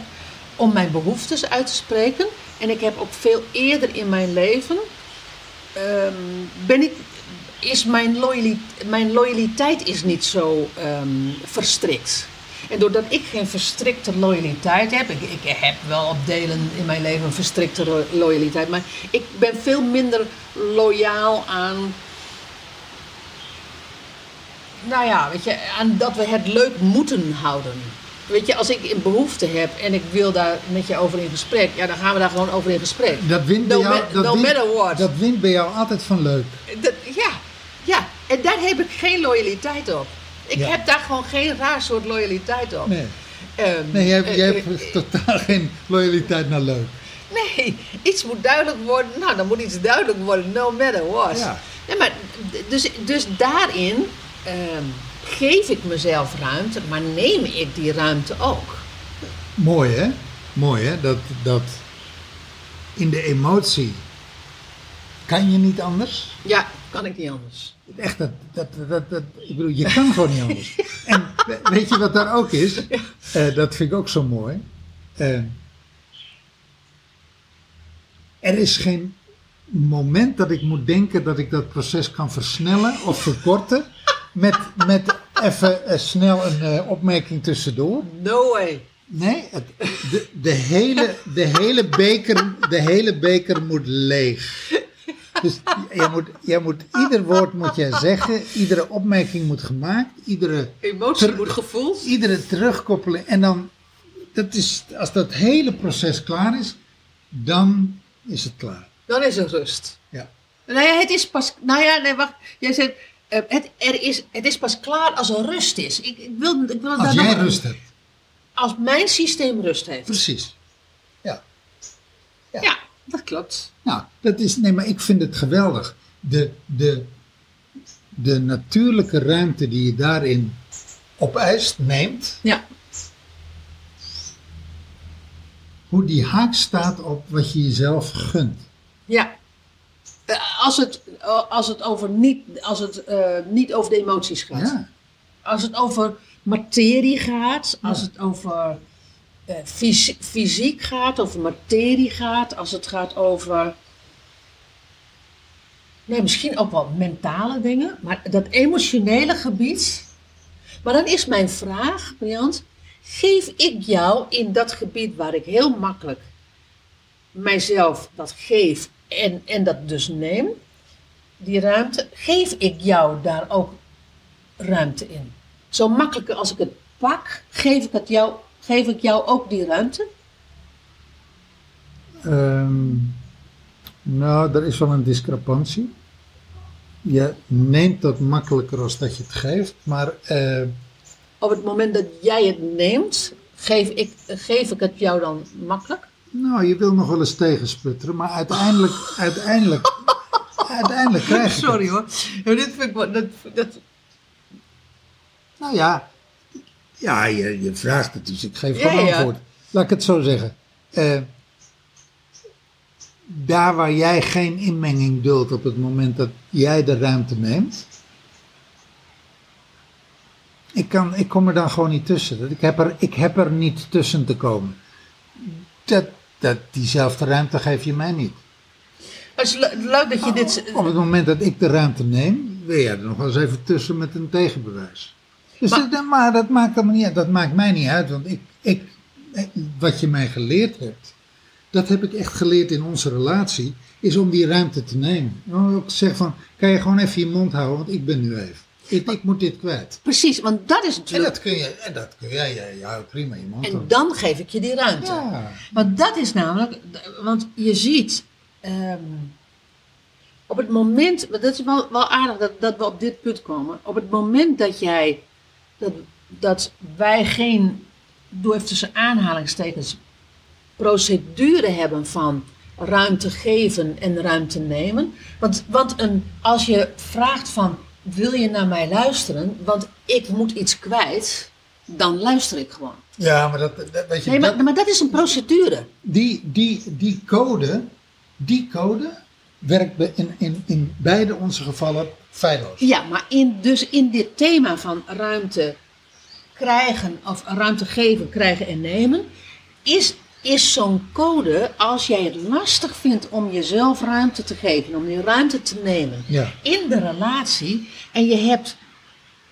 om mijn behoeftes uit te spreken. En ik heb ook veel eerder in mijn leven, ehm, ben ik, is mijn, loyaliteit, mijn loyaliteit is niet zo ehm, verstrikt. En doordat ik geen verstrikte loyaliteit heb, ik, ik heb wel op delen in mijn leven een verstrikte loyaliteit, maar ik ben veel minder loyaal aan nou ja, weet je, aan dat we het leuk moeten houden. Weet je, als ik een behoefte heb en ik wil daar met je over in gesprek, ja, dan gaan we daar gewoon over in gesprek. Dat wint bij jou, dat no wint, matter what. Dat wint bij jou altijd van leuk. Dat- ja, ja, en daar heb ik geen loyaliteit op. Ik Ja. heb daar gewoon geen raar soort loyaliteit op. Nee, Ehm, nee jij, eh, jij eh, hebt totaal geen loyaliteit naar leuk. Nee, iets moet duidelijk worden. Nou, dan moet iets duidelijk worden, no matter what. Ja. Nee, maar dus, dus daarin ehm, geef ik mezelf ruimte, maar neem ik die ruimte ook. Mooi hè? Mooi hè? Dat, dat in de emotie kan je niet anders. Ja, kan ik niet anders. Echt, dat, dat, dat, dat, ik bedoel, je kan gewoon niet anders. (laughs) En we- weet je wat daar ook is? Eh, dat vind ik ook zo mooi. Eh, er is geen moment dat ik moet denken dat ik dat proces kan versnellen of verkorten. Met, met even eh, snel een opmerking tussendoor. No way. Nee, het, de, de, hele, de, hele beker, de hele beker moet leeg. Dus jij moet, jij moet, ieder woord moet jij zeggen, iedere opmerking moet gemaakt, iedere, Emotie moet gevoeld. iedere terugkoppeling. En dan, dat is, als dat hele proces klaar is, dan is het klaar. Dan is er rust. Ja. Nou ja, het is pas. Nou ja, nee, wacht. Jij zegt. eh, het, er is, het is pas klaar als er rust is. Ik, ik wil, ik wil Als jij nog- rust hebt. Als mijn systeem rust heeft. Precies. Ja. Ja, dat klopt. Nou, dat is, nee, maar ik vind het geweldig. De, de, de natuurlijke ruimte die je daarin opeist, neemt, Ja. hoe die haak staat op wat je jezelf gunt. Ja. Eh, Als het, eh, als het, over niet, als het eh, niet over de emoties gaat. Ja, Als het over materie gaat, als het over eh, fys- fysiek gaat, over materie gaat, als het gaat over. Nee, misschien ook wel mentale dingen, maar dat emotionele gebied. Maar dan is mijn vraag, Briant, geef ik jou in dat gebied waar ik heel makkelijk mijzelf dat geef en, en dat dus neem, die ruimte, geef ik jou daar ook ruimte in. Zo makkelijk als ik het pak, geef ik, het jou, geef ik jou ook die ruimte. Ehm, nou, er is wel een discrepantie. Je neemt dat makkelijker als dat je het geeft, maar eh, Op het moment dat jij het neemt, geef ik, geef ik het jou dan makkelijk? nou, je wil nog wel eens tegensputteren, maar uiteindelijk, uiteindelijk, uiteindelijk krijg je (laughs) Sorry hoor. Ja, dit vind ik wel, dat, dat, Nou ja, ja je, je vraagt het, dus ik geef gewoon ja. antwoord. Laat ik het zo zeggen. Eh, daar waar jij geen inmenging duldt op het moment dat jij de ruimte neemt. Ik, kan, ik kom er dan gewoon niet tussen. Ik heb er, ik heb er niet tussen te komen. Dat, dat, diezelfde ruimte geef je mij niet. het is leuk dat je dit... Op het moment dat ik de ruimte neem, wil jij er nog wel eens even tussen met een tegenbewijs. Dus Maar- dat, maar dat maakt allemaal niet uit. Dat maakt mij niet uit, want ik, ik, eh, wat je mij geleerd hebt, dat heb ik echt geleerd in onze relatie, is om die ruimte te nemen. Dan ook zeggen van, kan je gewoon even je mond houden, want ik ben nu even. Ik, ik moet dit kwijt. Precies, want dat is En natuurlijk... dat kun je, en dat kun jij, houdt prima je mond. En houden. dan geef ik je die ruimte. Ja. Maar dat is namelijk, want je ziet, ehm, op het moment, want dat is wel, wel aardig dat, dat we op dit punt komen. Op het moment dat jij, dat, dat wij geen, doe even tussen aanhalingstekens, procedure hebben van ruimte geven en ruimte nemen. Want, want een, als je vraagt van, wil je naar mij luisteren, want ik moet iets kwijt, dan luister ik gewoon. ja, maar dat, dat, weet je, Nee, dat- maar, maar dat is een procedure. die, die, die code, die code werkt in, in, in beide onze gevallen feilloos. Ja, maar in, dus in dit thema van ruimte krijgen, of ruimte geven, krijgen en nemen, is, is zo'n code, als jij het lastig vindt om jezelf ruimte te geven, om die ruimte te nemen Ja. in de relatie, en je hebt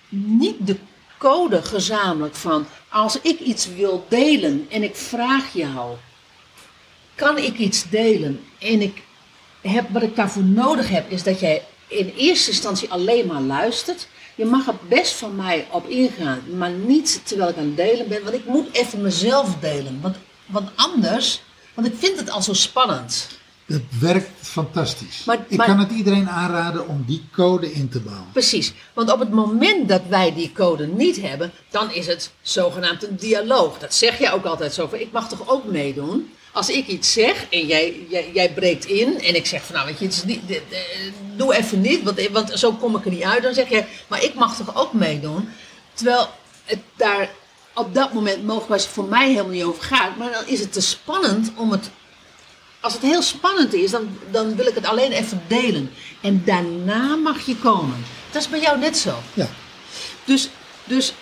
niet de code gezamenlijk van, als ik iets wil delen en ik vraag jou, kan ik iets delen en ik heb, wat ik daarvoor nodig heb, is dat jij in eerste instantie alleen maar luistert. Je mag er best van mij op ingaan, maar niet terwijl ik aan het delen ben, want ik moet even mezelf delen. Want, want anders, want ik vind het al zo spannend. Het werkt fantastisch. Maar- ik maar- kan het iedereen aanraden om die code in te bouwen. Precies, want op het moment dat wij die code niet hebben, dan is het zogenaamd een dialoog. Dat zeg je ook altijd zo van, ik mag toch ook meedoen? Als ik iets zeg en jij, jij, jij breekt in en ik zeg van nou weet je, het is niet, dit, eh, doe even niet, want, want zo kom ik er niet uit. Dan zeg jij, maar ik mag toch ook meedoen? Terwijl het daar op dat moment mogelijk voor mij helemaal niet over gaat. Maar dan is het te spannend om het als het heel spannend is, dan, dan wil ik het alleen even delen. En daarna mag je komen. Dat is bij jou net zo. Ja, Dus, dus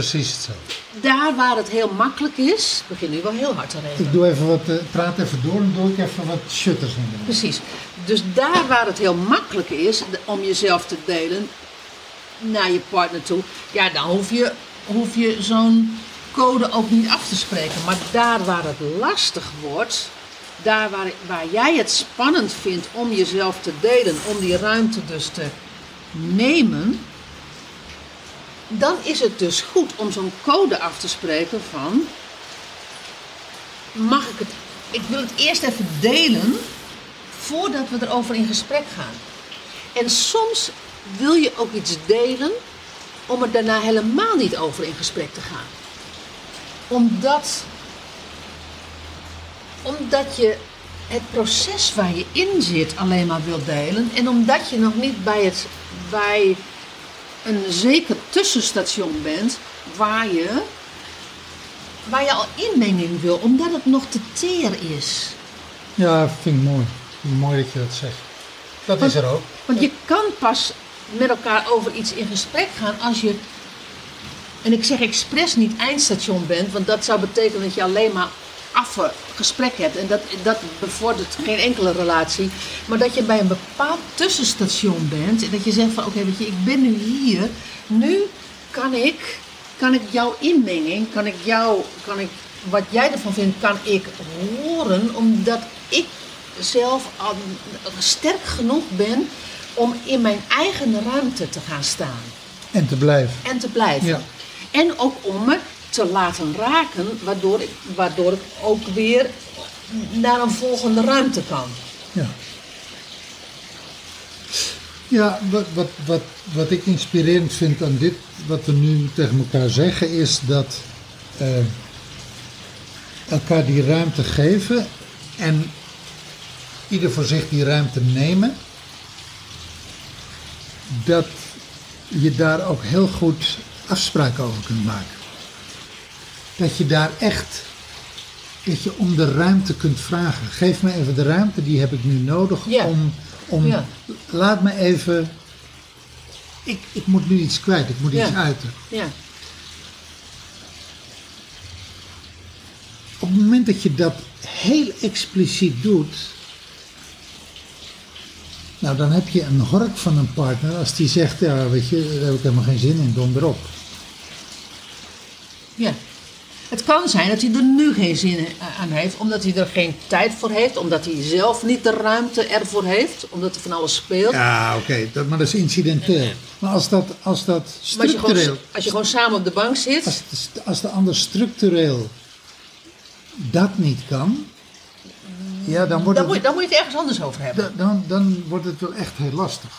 precies hetzelfde. daar waar het heel makkelijk is, begin nu wel heel hard te regelen. Ik doe even wat, eh, praat even door en doe ik even wat shutters in de Precies. Dus daar waar het heel makkelijk is om jezelf te delen naar je partner toe, ja, dan hoef je, hoef je zo'n code ook niet af te spreken. Maar daar waar het lastig wordt, daar waar, waar jij het spannend vindt om jezelf te delen, om die ruimte dus te nemen, dan is het dus goed om zo'n code af te spreken van mag ik het, ik wil het eerst even delen voordat we erover in gesprek gaan. En soms wil je ook iets delen om er daarna helemaal niet over in gesprek te gaan. Omdat, omdat je het proces waar je in zit alleen maar wil delen en omdat je nog niet bij, het, bij een zeker tussenstation bent waar je, waar je al inmenging wil, omdat het nog te teer is. Ja, vind ik mooi. Mooi dat je dat zegt. Dat is er ook. Want je kan pas met elkaar over iets in gesprek gaan als je, en ik zeg expres niet eindstation bent, want dat zou betekenen dat je alleen maar affe gesprek hebt. En dat, dat bevordert geen enkele relatie. Maar dat je bij een bepaald tussenstation bent en dat je zegt van oké, weet je, ik ben nu hier. Nu kan ik kan ik jouw inmenging, kan ik jou, kan ik, wat jij ervan vindt, kan ik horen, omdat ik zelf al sterk genoeg ben om in mijn eigen ruimte te gaan staan En te blijven. en te blijven. Ja. En ook om me te laten raken, waardoor ik, waardoor ik ook weer naar een volgende ruimte kan. Ja. Ja, wat, wat, wat, wat ik inspirerend vind aan dit, wat we nu tegen elkaar zeggen, is dat eh, elkaar die ruimte geven en ieder voor zich die ruimte nemen, dat je daar ook heel goed afspraken over kunt maken. Dat je daar echt dat je om de ruimte kunt vragen. Geef me even de ruimte, die heb ik nu nodig Ja. om, om Ja. laat me even, ik, ik moet nu iets kwijt, ik moet iets uiten. Ja. Op het moment dat je dat heel expliciet doet, nou dan heb je een hork van een partner als die zegt, ja weet je, daar heb ik helemaal geen zin in, donder op. Ja. Het kan zijn dat hij er nu geen zin aan heeft, omdat hij er geen tijd voor heeft, omdat hij zelf niet de ruimte ervoor heeft, omdat er van alles speelt. Ja, oké, maar dat is incidenteel. Maar als dat, als dat maar als je, structureel, gewoon, als je gewoon samen op de bank zit, als de, als de ander structureel dat niet kan, ja, dan wordt, dan moet, je- het, dan moet je het ergens anders over hebben. dan, dan, dan wordt het wel echt heel lastig.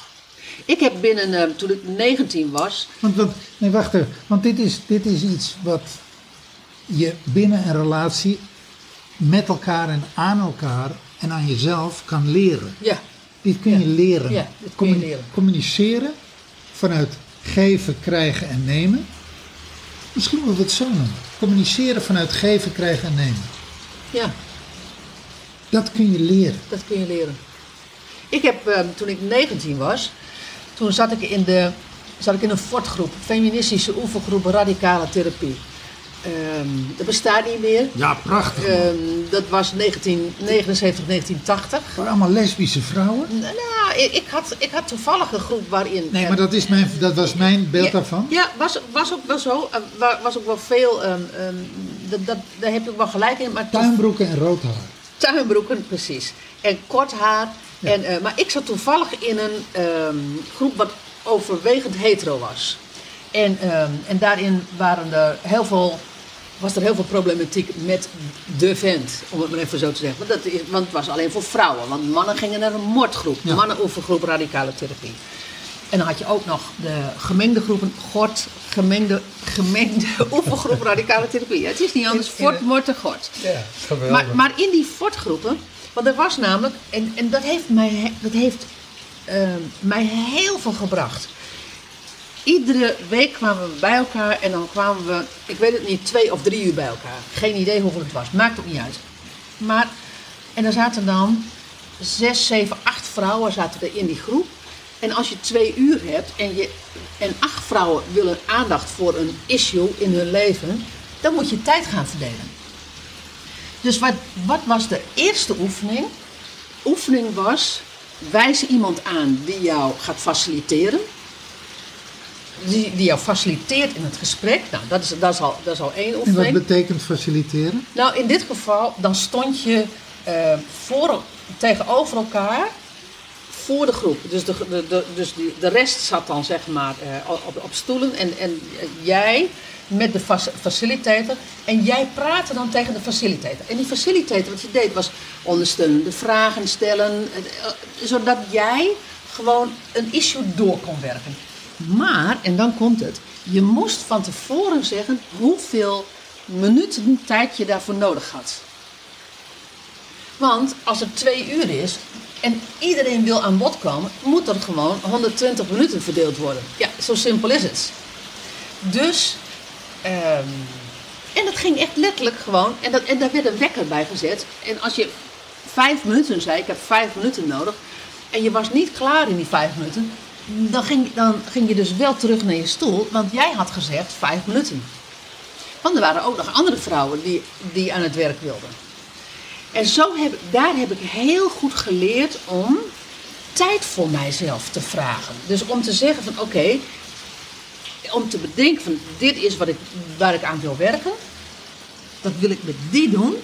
Ik heb binnen, eh, toen ik 19 was, Want, want nee, wacht even. Want dit is, dit is iets wat je binnen een relatie met elkaar en aan elkaar en aan jezelf kan leren. ja, Dit kun je leren. Ja, dit kun je leren. Communiceren vanuit geven, krijgen en nemen. Misschien moeten we het zo noemen. Communiceren vanuit geven, krijgen en nemen. ja, Dat kun je leren. dat kun je leren. Ik heb, eh, toen ik 19 was, toen zat ik in, de, zat ik in een fortgroep, feministische oefengroep radicale therapie. Ehm, dat bestaat niet meer. Ja, prachtig. Ehm, dat was 1979, 1980. Voor allemaal lesbische vrouwen. Nou, ik, ik, had, ik had toevallig een groep waarin... Nee, eh, maar dat, is mijn, dat was mijn beeld ja, daarvan. Ja, was, was ook wel zo. Eh, wa- was ook wel veel... ehm, dat, dat, daar heb je ook wel gelijk in. Maar Tuinbroeken en rood haar. tuinbroeken, precies. En kort haar. Ja. En, eh, maar ik zat toevallig in een groep wat overwegend hetero was. En, en daarin waren er heel veel, was er heel veel problematiek met de vent, om het maar even zo te zeggen. Want, dat is, want het was alleen voor vrouwen, want mannen gingen naar een moordgroep, Ja. mannenoefengroep radicale therapie. En dan had je ook nog de gemengde groepen, gort, gemengde, gemengde (laughs) oefengroep radicale therapie. Ja, het is niet anders, fort, moord en gort. Ja. Maar, maar in die fortgroepen, want er was namelijk, en, en dat heeft, mij, dat heeft ehm, mij heel veel gebracht. Iedere week kwamen we bij elkaar en dan kwamen we, ik weet het niet, twee of drie uur bij elkaar. Geen idee hoeveel het was, maakt ook niet uit. Maar, en er zaten dan zes, zeven, acht vrouwen zaten er in die groep. En als je twee uur hebt en, je, en acht vrouwen willen aandacht voor een issue in hun leven, dan moet je tijd gaan verdelen. Dus wat, wat was de eerste oefening? Oefening was, wijs iemand aan die jou gaat faciliteren. Die, die jou faciliteert in het gesprek. Nou, dat is, dat is, al, dat is al één En wat oefening. betekent faciliteren? Nou, in dit geval, dan stond je eh, voor, tegenover elkaar voor de groep. Dus, de, de, de, dus die, de rest zat dan zeg maar eh, op, op stoelen en, en jij met de fac- facilitator. En jij praatte dan tegen de facilitator. En die facilitator, wat je deed, was ondersteunende vragen stellen. eh, Zodat jij gewoon een issue door kon werken. Maar, en dan komt het, je moest van tevoren zeggen hoeveel minuten tijd je daarvoor nodig had. Want als het twee uur is en iedereen wil aan bod komen, moet er gewoon 120 minuten verdeeld worden. Ja, zo simpel is het. Dus, ehm, en dat ging echt letterlijk gewoon, en, dat, en daar werd een wekker bij gezet. En als je vijf minuten zei, ik heb vijf minuten nodig, en je was niet klaar in die vijf minuten, dan ging, dan ging je dus wel terug naar je stoel, want jij had gezegd vijf minuten. Want er waren ook nog andere vrouwen die, die aan het werk wilden. En zo heb, daar heb ik heel goed geleerd om tijd voor mijzelf te vragen. Dus om te zeggen van oké, om te bedenken van dit is wat ik, waar ik aan wil werken. Dat wil ik met die doen.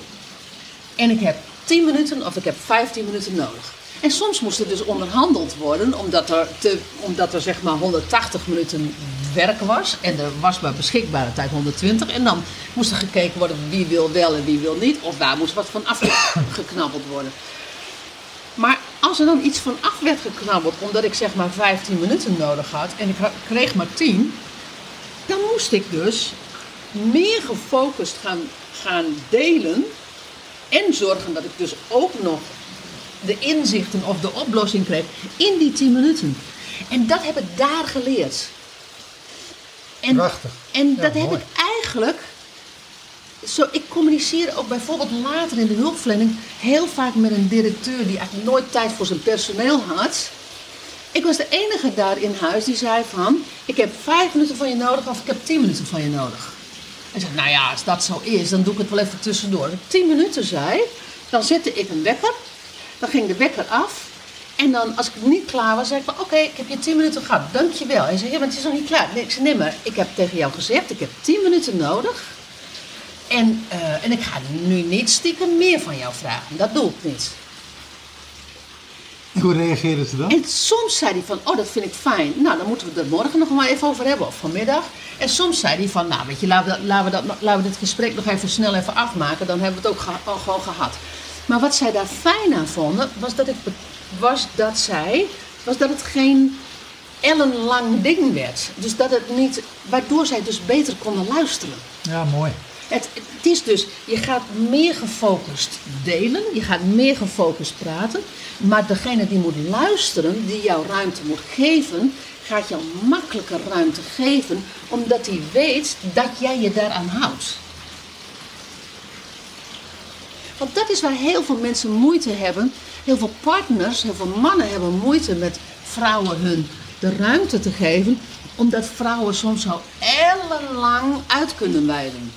En ik heb 10 minuten of ik heb 15 minuten nodig. En soms moest er dus onderhandeld worden, omdat er, te, omdat er zeg maar 180 minuten werk was. En er was maar beschikbare tijd 120. En dan moest er gekeken worden wie wil wel en wie wil niet. Of daar moest wat van afgeknabbeld (coughs) worden. Maar als er dan iets van af werd geknabbeld, omdat ik zeg maar 15 minuten nodig had en ik kreeg maar 10, dan moest ik dus meer gefocust gaan, gaan delen en zorgen dat ik dus ook nog de inzichten of de oplossing kreeg in die 10 minuten. En dat heb ik daar geleerd. En, Prachtig. En Ja, dat heb ik eigenlijk. Zo, ik communiceer ook bijvoorbeeld later in de hulpverlening heel vaak met een directeur die eigenlijk nooit tijd voor zijn personeel had. Ik was de enige daar in huis die zei van, ik heb vijf minuten van je nodig of ik heb tien minuten van je nodig. Hij zei, nou ja, als dat zo is, dan doe ik het wel even tussendoor. Als ik tien minuten zei, dan zette ik een wekker. Dan ging de wekker af. En dan, als ik niet klaar was, zei ik oké, ik heb je tien minuten gehad, dankjewel. Hij zei, ja, maar het is nog niet klaar. Nee, ik zei, nee, maar ik heb tegen jou gezegd, ik heb tien minuten nodig. En, eh, en ik ga nu niet stiekem meer van jou vragen. Dat doe ik niet. En hoe reageerden ze dan? En soms zei hij van, oh dat vind ik fijn. Nou, dan moeten we het er morgen nog maar even over hebben, of vanmiddag. En soms zei hij van, nou weet je, laten we, dat- laten we, dat, laten we dit gesprek nog even snel even afmaken. Dan hebben we het ook al gewoon gehad. Maar wat zij daar fijn aan vonden, was dat, ik, was dat zij, was dat het geen ellenlang ding werd. Dus dat het niet, waardoor zij dus beter konden luisteren. Ja, mooi. Het, het is dus, je gaat meer gefocust delen, je gaat meer gefocust praten, maar degene die moet luisteren, die jou ruimte moet geven, gaat jou makkelijker ruimte geven, omdat hij weet dat jij je daaraan houdt. Want dat is waar heel veel mensen moeite hebben. Heel veel partners, heel veel mannen hebben moeite met vrouwen hun de ruimte te geven, omdat vrouwen soms al ellenlang uit kunnen wijden.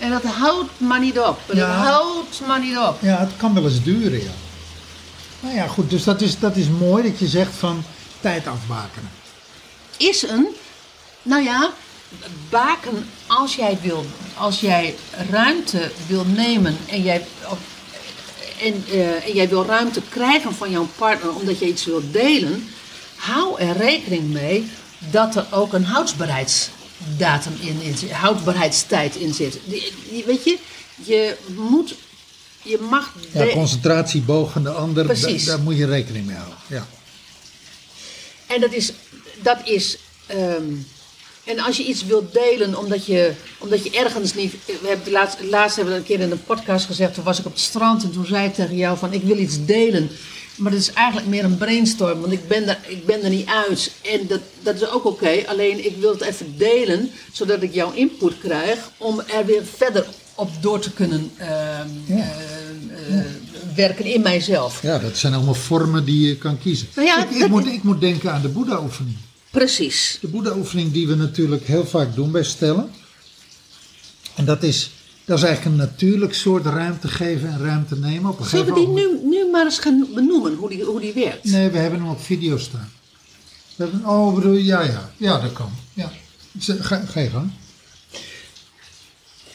En dat houdt maar niet op. En Ja. Dat houdt maar niet op. Ja, het kan wel eens duren, ja. Nou ja, goed, dus dat is, dat is mooi dat je zegt van tijd afbakenen. Is een, nou ja, baken als jij wil, als jij ruimte wil nemen en jij, en, eh, en jij wil ruimte krijgen van jouw partner omdat je iets wilt delen, hou er rekening mee dat er ook een houdbaarheidsdatum in, in zit, houdbaarheidstijd in zit. Die, die- weet je, je moet, je mag... Ja, de- concentratieboog van de ander, da- daar moet je rekening mee houden. Ja. En dat is, dat is ehm, en als je iets wilt delen omdat je, omdat je ergens niet, we hebben laatst, laatst hebben we een keer in een podcast gezegd, toen was ik op het strand en toen zei ik tegen jou van ik wil iets delen. Maar dat is eigenlijk meer een brainstorm, want ik ben er, ik ben er niet uit. En dat, dat is ook oké, alleen ik wil het even delen, zodat ik jouw input krijg om er weer verder op door te kunnen ehm, Ja. eh, eh, werken in mijzelf. ja, dat zijn allemaal vormen die je kan kiezen. Nou ja, ik, ik, moet, ik moet denken aan de Boeddha-oefening. Precies. De Boeddha-oefening die we natuurlijk heel vaak doen bij stellen. En dat is, dat is eigenlijk een natuurlijk soort ruimte geven en ruimte nemen. Op een Zullen we die nu, nu maar eens gaan benoemen, hoe die, hoe die werkt? Nee, we hebben hem op video staan. We hebben, oh, bedoel je? Ja, ja. Ja, dat kan. Ja. Ga, ga je gang.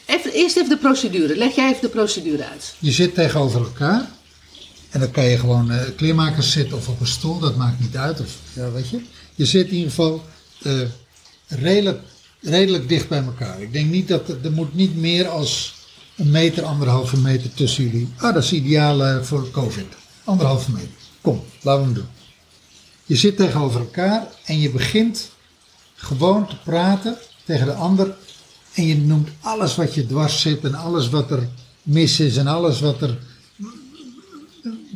Even, eerst even de procedure. Leg jij even de procedure uit. Je zit tegenover elkaar. En dan kan je gewoon eh kleermakers zitten of op een stoel, dat maakt niet uit. Of, ja, weet je. Je zit in ieder geval eh, redelijk, redelijk dicht bij elkaar. Ik denk niet dat er, er moet niet meer als een meter, anderhalve meter tussen jullie. Ah, dat is ideaal eh, voor COVID. Anderhalve meter. Kom, laten we hem doen. Je zit tegenover elkaar en je begint gewoon te praten tegen de ander. En je noemt alles wat je dwars zit en alles wat er mis is en alles wat er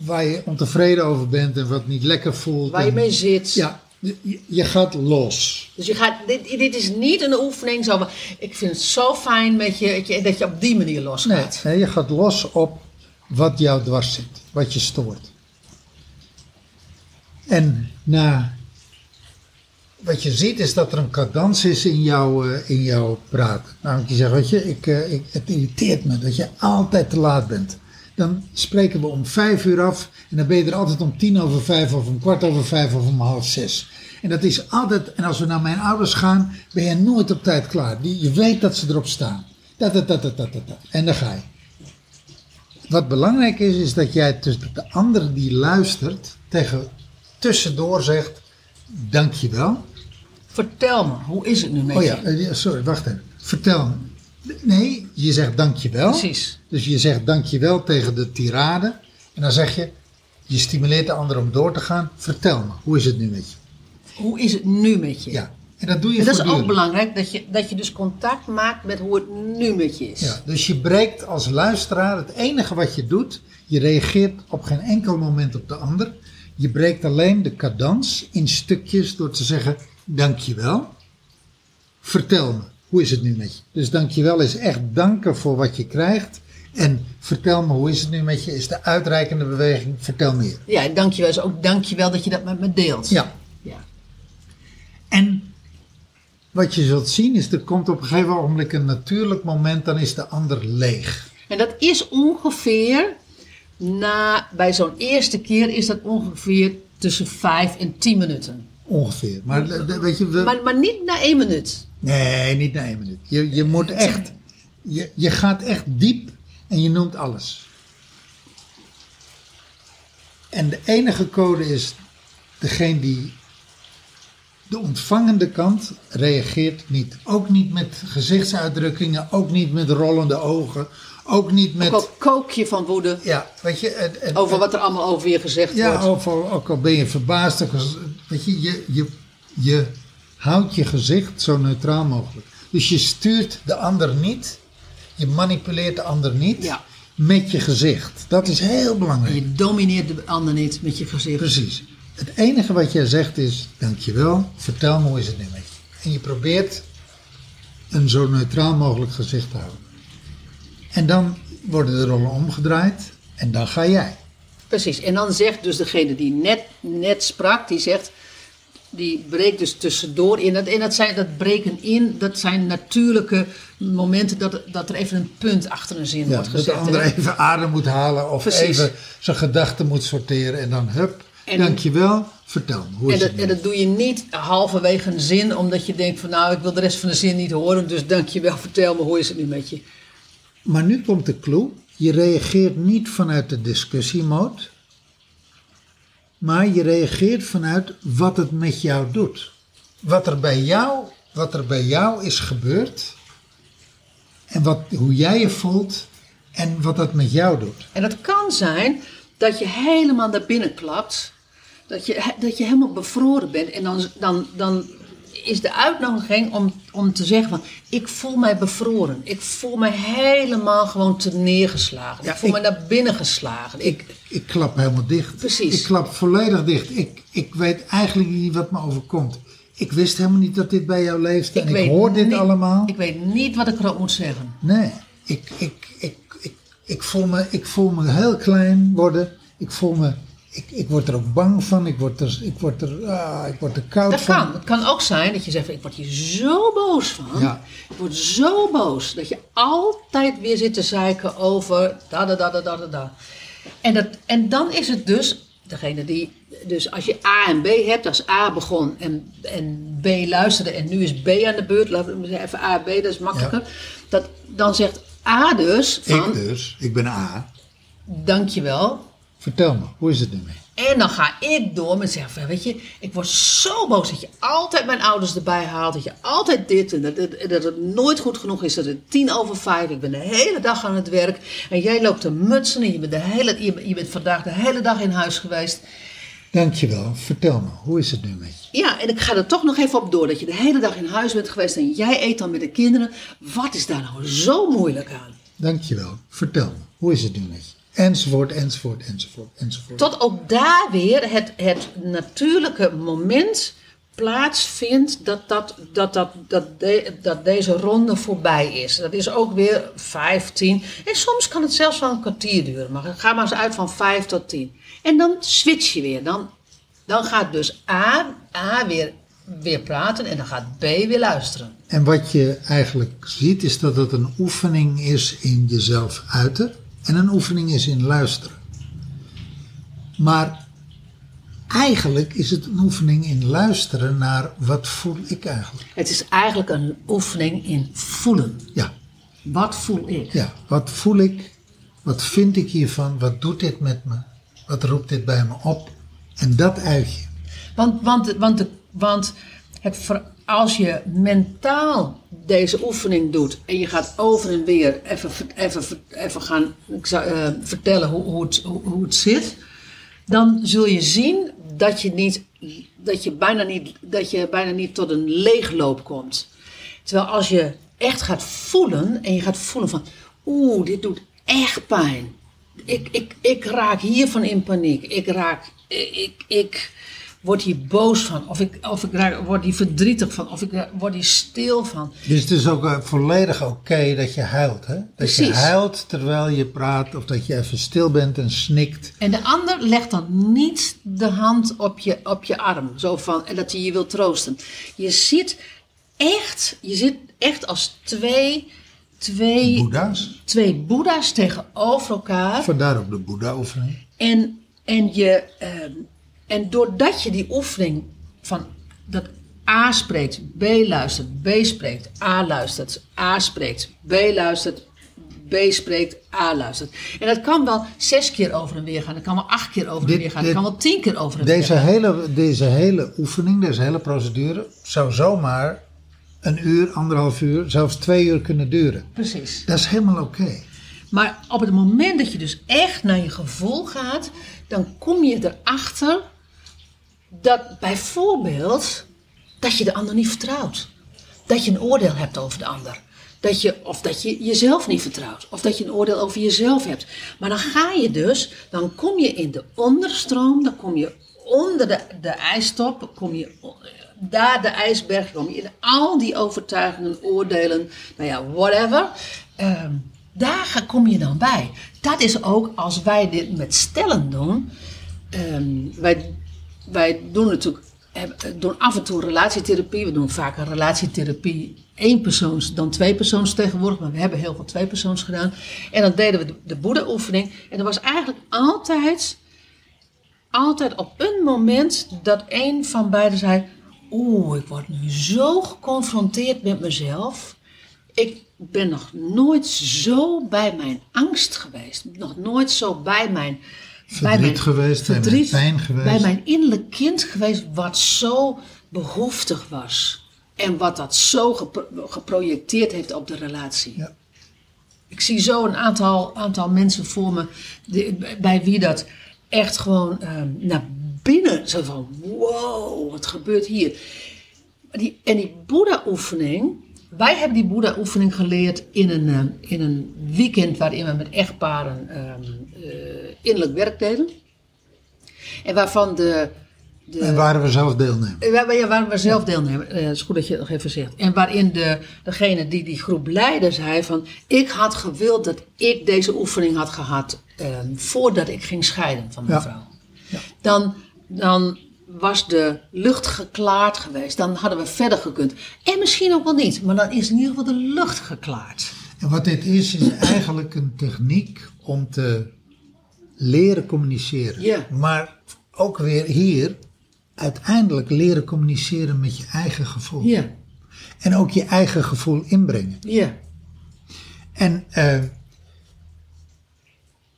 waar je ontevreden over bent en wat niet lekker voelt. Waar je en- mee zit. Ja, je, je gaat los. Dus je gaat, dit, dit is niet een oefening zo van, ik vind het zo fijn met je, dat je, op die manier Nee, losgaat. nee, je gaat los op wat jou dwars zit, wat je stoort. En na, wat je ziet is dat er een cadans is in jouw, eh, in jouw praten. Namelijk je zegt, weet je, ik, eh, ik, het irriteert me dat je altijd te laat bent. Dan spreken we om vijf uur af. En dan ben je er altijd om tien over vijf of om kwart over vijf of om half zes. En dat is altijd, en als we naar mijn ouders gaan, ben je nooit op tijd klaar. Je weet dat ze erop staan. Dat, dat, dat, dat, dat, dat. En dan ga je. Wat belangrijk is, is dat jij tussen de andere die luistert, tegen tussendoor zegt, dankjewel. Vertel me, hoe is het nu met Oh je? ja, eh, ja, sorry, wacht even. Vertel me. Nee, je zegt dankjewel. Precies. Dus je zegt dankjewel tegen de tirade. En dan zeg je, je stimuleert de ander om door te gaan. Vertel me, hoe is het nu met je? Hoe is het nu met je? Ja, en dat doe je En dat is ook belangrijk, dat je, dat je dus contact maakt met hoe het nu met je is. Ja, dus je breekt als luisteraar, het enige wat je doet, je reageert op geen enkel moment op de ander. Je breekt alleen de cadans in stukjes door te zeggen, dankjewel. Vertel me, hoe is het nu met je? Dus dankjewel is echt danken voor wat je krijgt. En vertel me, hoe is het nu met je, is de uitreikende beweging, vertel meer. Ja, dankjewel is ook dankjewel dat je dat met me deelt. Ja, ja. En wat je zult zien is, er komt op een gegeven ogenblik een natuurlijk moment, dan is de ander leeg. En dat is ongeveer, na, bij zo'n eerste keer is dat ongeveer tussen vijf en tien minuten. Ongeveer. Maar weet je, we, Maar, maar niet na één minuut. Nee, niet na één minuut. Je, je moet echt, je, je gaat echt diep en je noemt alles. En de enige code is, degene die de ontvangende kant reageert niet. Ook niet met gezichtsuitdrukkingen, ook niet met rollende ogen, ook niet met... Ook al kook je van woede Ja, weet je, over wat er allemaal over je gezegd Ja, wordt. al, ook al ben je verbaasd. Weet je, je, je, je houdt je gezicht zo neutraal mogelijk. Dus je stuurt de ander niet. Je manipuleert de ander niet. Ja. Met je gezicht. Dat is heel En belangrijk. je domineert de ander niet met je gezicht. Precies. Het enige wat jij zegt is, dankjewel, vertel me hoe is het nu met je. En je probeert een zo neutraal mogelijk gezicht te houden. En dan worden de rollen omgedraaid en dan ga jij. Precies. En dan zegt dus degene die net, net sprak, die zegt, die breekt dus tussendoor in. Dat- En dat, zijn, dat breken in, dat zijn natuurlijke momenten dat, dat er even een punt achter een zin Ja, wordt dat de gezet. ander hè? even adem moet halen of Precies. even zijn gedachten moet sorteren en dan hup, En- dankjewel, vertel me, hoe En is dat, het en dat doe je niet halverwege een zin, omdat je denkt van nou, ik wil de rest van de zin niet horen, dus dankjewel, vertel me, hoe is het nu met je? Maar nu komt de clue, je reageert niet vanuit de discussiemode, maar je reageert vanuit wat het met jou doet. Wat er bij jou, wat er bij jou is gebeurd en wat, hoe jij je voelt en wat dat met jou doet. En het kan zijn dat je helemaal naar binnen klapt. Dat je, dat je helemaal bevroren bent. En dan, dan, dan is de uitnodiging om, om te zeggen van... Ik voel mij bevroren. Ik voel mij helemaal gewoon te neergeslagen. Ja, ik voel ik- me naar binnen geslagen. Ik, Ik klap helemaal dicht. Precies. Ik klap volledig dicht. Ik, ik weet eigenlijk niet wat me overkomt. Ik wist helemaal niet dat dit bij jou leefde. en ik hoor dit niet- allemaal. Ik weet niet wat ik erop moet zeggen. Nee, ik, ik, ik, ik, ik, voel me, ik voel me heel klein worden. Ik voel me, ik, ik word er ook bang van. Ik word er, ik word er, ah, ik word er koud Dat van. kan. Het kan ook zijn dat je zegt, ik word hier zo boos van. Ja. Ik word zo boos dat je altijd weer zit te zeiken over da da da da da da. En, dat, en dan is het dus, degene die, dus als je A en B hebt, als A begon en, en B luisterde en nu is B aan de beurt, laten we even A en B, dat is makkelijker. Dat, dan zegt A dus van, Ik dus, ik ben A. dankjewel, Vertel me, hoe is het nu mee? En dan ga ik door met zeggen, weet je, ik word zo boos dat je altijd mijn ouders erbij haalt. Dat je altijd dit en dat, dat, dat het nooit goed genoeg is. Dat het tien over vijf, ik ben de hele dag aan het werk. En jij loopt te mutsen en je bent, de hele, je, je bent vandaag de hele dag in huis geweest. Dankjewel, vertel me, hoe is het nu met je? Ja, en ik ga er toch nog even op door. Dat je de hele dag in huis bent geweest en jij eet dan met de kinderen. Wat is daar nou zo moeilijk aan? Dankjewel, vertel me, hoe is het nu met je? Enzovoort, enzovoort, enzovoort, enzovoort. Tot ook daar weer het, het natuurlijke moment plaatsvindt dat, dat, dat, dat, dat, de- dat deze ronde voorbij is. Dat is ook weer 15. En soms kan het zelfs wel een kwartier duren. Maar ga maar eens uit van 5 tot 10. En dan switch je weer. Dan, dan gaat dus A, A weer, weer praten en dan gaat B weer luisteren. En wat je eigenlijk ziet is dat het een oefening is in jezelf uiten. En een oefening is in luisteren. Maar eigenlijk is het een oefening in luisteren naar wat voel ik eigenlijk. Het is eigenlijk een oefening in voelen. Ja, Wat voel ik? ja. Wat voel ik? Wat vind ik hiervan? Wat doet dit met me? Wat roept dit bij me op? En dat uit je. Want, want, want, de, want het, ver- als je mentaal deze oefening doet en je gaat over en weer even, even, even gaan ik eh, vertellen hoe, hoe, het, hoe, hoe het zit, dan zul je zien dat je, niet, dat, je bijna niet, dat je bijna niet tot een leegloop komt. Terwijl als je echt gaat voelen en je gaat voelen van, oeh, dit doet echt pijn. Ik, ik, ik raak hiervan in paniek. Ik raak, ik, ik word hier boos van. Of ik, of ik raak, word hier verdrietig van. Of ik eh, word hier stil van. Dus het is ook eh, volledig oké dat je huilt. Hè? Dat je Precies. huilt terwijl je praat of dat je even stil bent en snikt. En de ander legt dan niet de hand op je, op je arm. Zo van, en dat hij je wil troosten. Je zit echt, je zit echt als twee, twee, Boeddha's. twee boeddha's tegenover elkaar. Vandaar ook de Boeddha-oefening. En, en, je, ehm, en doordat je die oefening van dat A spreekt, B luistert, B spreekt, A luistert, A spreekt, B luistert, B spreekt, A luistert. En dat kan wel zes keer over en weer gaan, dat kan wel acht keer over en weer gaan, dat kan wel tien keer over en weer Deze gaan. hele, deze hele oefening, deze hele procedure zou zomaar een uur, anderhalf uur, zelfs twee uur kunnen duren. Precies. Dat is helemaal oké. Maar op het moment dat je dus echt naar je gevoel gaat, dan kom je erachter dat bijvoorbeeld dat je de ander niet vertrouwt. Dat je een oordeel hebt over de ander. Dat je, of dat je jezelf niet vertrouwt. Of dat je een oordeel over jezelf hebt. Maar dan ga je dus, dan kom je in de onderstroom, dan kom je onder de, de ijstop, kom je daar de ijsberg, kom je in al die overtuigingen, oordelen, nou ja, whatever. Ehm, daar kom je dan bij. Dat is ook als wij dit met stellen doen. Ehm, wij, wij doen natuurlijk hebben- doen af en toe relatietherapie. We doen vaker relatietherapie één persoons dan twee persoons tegenwoordig. Maar we hebben heel veel twee persoons gedaan. En dan deden we de, de Boeddha-oefening. En er was eigenlijk altijd, altijd op een moment dat een van beiden zei... Oeh, ik word nu zo geconfronteerd met mezelf. Ik ben nog nooit zo bij mijn angst geweest. Nog nooit zo bij mijn... Verdriet geweest, bij mijn pijn geweest. Bij mijn innerlijk kind geweest wat zo behoeftig was. En wat dat zo gepro- geprojecteerd heeft op de relatie. Ja. Ik zie zo een aantal, aantal mensen voor me die- bij wie dat echt gewoon ehm, naar binnen, zo van wow, wat gebeurt hier? Die, en die Boeddha-oefening, wij hebben die Boeddha-oefening geleerd in een, eh, in een weekend waarin we met echtparen eh, innerlijk werk deden. En waarvan de... de En waren we zelf deelnemen. eh, Waar, waar- waar we zelf deelnemen, eh, het is goed dat je het nog even zegt. En waarin de, degene die die groep leidde zei van... Ik had gewild dat ik deze oefening had gehad ehm, voordat ik ging scheiden van mijn Ja. vrouw. Dan, dan was de lucht geklaard geweest. Dan hadden we verder gekund. En misschien ook wel niet, maar dan is in ieder geval de lucht geklaard. En wat dit is, is eigenlijk een techniek om te leren communiceren. Ja. Maar ook weer hier, uiteindelijk leren communiceren met je eigen gevoel. Ja, En ook je eigen gevoel inbrengen. ja, En, eh,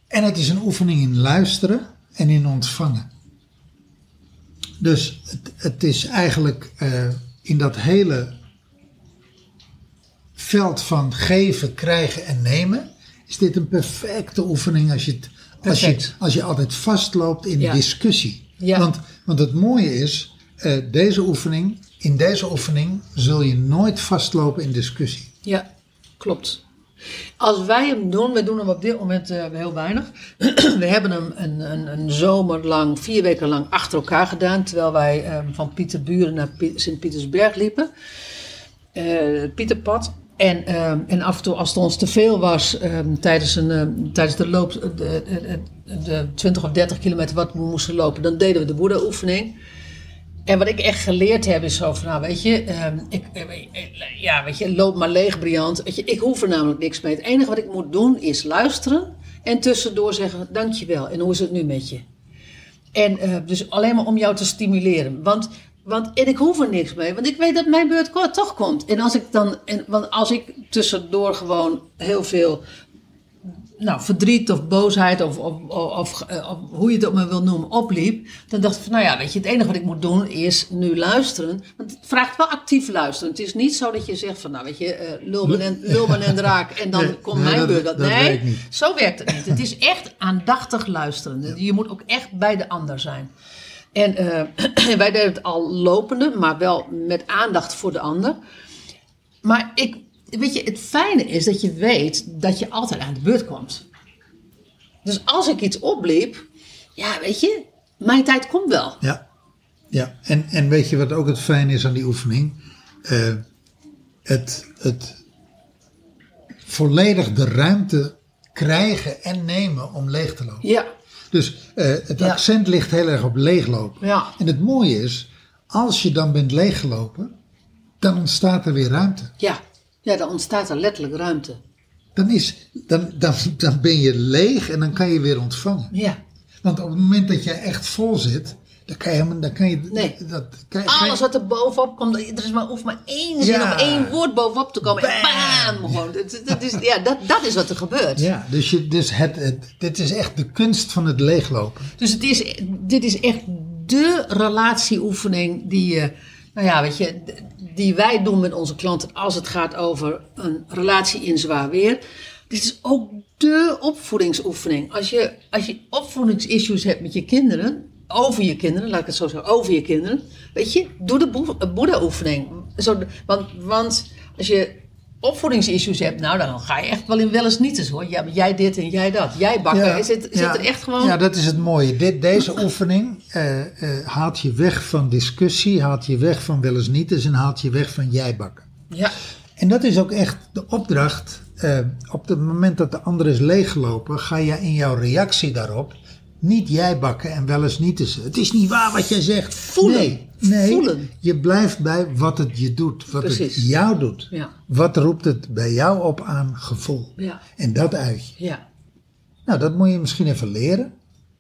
en het is een oefening in luisteren en in ontvangen. Dus het, het is eigenlijk eh, in dat hele veld van geven, krijgen en nemen, is dit een perfecte oefening als je, het, als je, als je altijd vastloopt in Ja. discussie. Ja. Want, want het mooie is, eh, deze oefening, in deze oefening zul je nooit vastlopen in discussie. ja, klopt. Als wij hem doen, we doen hem op dit moment eh, heel weinig. (clears throat) we hebben hem een, een, een zomer lang, vier weken lang achter elkaar gedaan. Terwijl wij ehm, van Pieterburen naar Piet- Sint-Pietersberg liepen. Eh, het Pieterpad. En, ehm, en af en toe, als het ons te veel was ehm, tijdens, een, tijdens de loop, de, de, de, de 20 of 30 kilometer wat we moesten lopen, dan deden we de Boeddha-oefening. En wat ik echt geleerd heb is zo van, nou weet je, ehm, ik, eh, eh, ja, weet je, loop maar leeg, Briant. Weet je, ik hoef er namelijk niks mee. Het enige wat ik moet doen is luisteren En tussendoor zeggen, dankjewel. En hoe is het nu met je? En eh, dus alleen maar om jou te stimuleren. Want, want, en ik hoef er niks mee, want ik weet dat mijn beurt toch komt. En als ik dan, en, want als ik tussendoor gewoon heel veel nou, verdriet of boosheid of, of, of, of, eh, of hoe je het ook maar wil noemen, opliep. Dan dacht ik van, nou ja, weet je, het enige wat ik moet doen is nu luisteren. Want het vraagt wel actief luisteren. Het is niet zo dat je zegt van, nou weet je, eh lul en, lul en draak en dan Nee, komt nee, mijn dat- beurt. Dat, dat nee, zo werkt het niet. Het is echt aandachtig luisteren. Je moet ook echt bij de ander zijn. En eh, (clears throat) wij deden het al lopende, maar wel met aandacht voor de ander. Maar ik, weet je, het fijne is dat je weet dat je altijd aan de beurt komt. Dus als ik iets opliep, ja, weet je, mijn tijd komt wel. Ja, ja. En, en weet je wat ook het fijn is aan die oefening? Eh, het, het volledig de ruimte krijgen en nemen om leeg te lopen. Ja, Dus eh, het Ja. accent ligt heel erg op leeglopen. Ja. En het mooie is, als je dan bent leeggelopen, dan ontstaat er weer ruimte. ja. Ja, dan ontstaat er letterlijk ruimte. Dan, is, dan, dan, dan ben je leeg en dan kan je weer ontvangen. Ja. Want op het moment dat je echt vol zit, dan kan je, dan kan je, Nee. dat, kan, je- Alles wat er bovenop komt, er is maar, hoeft maar één zin Ja. of één woord bovenop te komen. En bam! Gewoon. Dat, dat, is, ja, dat, dat is wat er gebeurt. Ja, dus, je, dus het, het, dit is echt de kunst van het leeglopen. Dus het is, dit is echt de relatieoefening die, je, nou ja, weet je, die wij doen met onze klanten als het gaat over een relatie in zwaar weer. Dit is ook de opvoedingsoefening. Als je, als je opvoedingsissues hebt met je kinderen, over je kinderen, laat ik het zo zeggen, over je kinderen, weet je, doe de boe- Boeddha-oefening. Want, want als je opvoedingsissues hebt, nou dan ga je echt wel in wel eens niets hoor. Ja, maar jij dit en jij dat. Jij bakken. Is, het, is ja. het er echt gewoon... Ja, dat is het mooie. Dit, deze oefening eh, eh, haalt je weg van discussie, haalt je weg van wel eens niet eens en haalt je weg van jij bakken. ja. En dat is ook echt de opdracht. eh, op het moment dat de ander is leeggelopen, ga je in jouw reactie daarop niet jij bakken en wel eens niet eens. Het is niet waar wat jij zegt. Voelen. Nee, nee Voelen. je blijft bij wat het je doet, wat Precies. het jou doet. Ja. Wat roept het bij jou op aan gevoel? Ja. En dat uit je. Ja. Nou, dat moet je misschien even leren.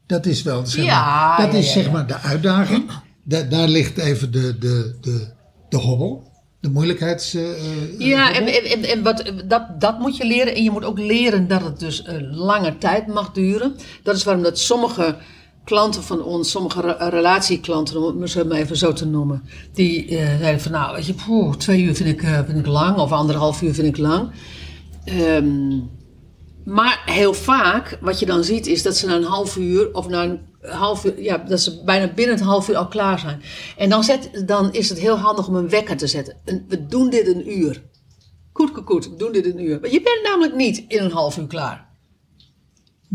Dat is wel, zeg Ja, maar, dat is zeg maar de uitdaging. Da- daar ligt even de, de, de, de hobbel, de moeilijkheids. eh, eh, Ja, en, en, en wat, dat, dat moet je leren. En je moet ook leren dat het dus een lange tijd mag duren. Dat is waarom dat sommige klanten van ons, sommige re- relatieklanten, om het maar even zo te noemen, die eh, zeiden van nou, je, poeh, twee uur vind ik, eh, vind ik lang of anderhalf uur vind ik lang. Ehm, maar heel vaak, wat je dan ziet, is dat ze na een half uur of na een half uur, ja, dat ze bijna binnen een half uur al klaar zijn. En dan, zet, dan is het heel handig om een wekker te zetten. We doen dit een uur. Koet, koet, koet, we doen dit een uur. Maar je bent namelijk niet in een half uur klaar.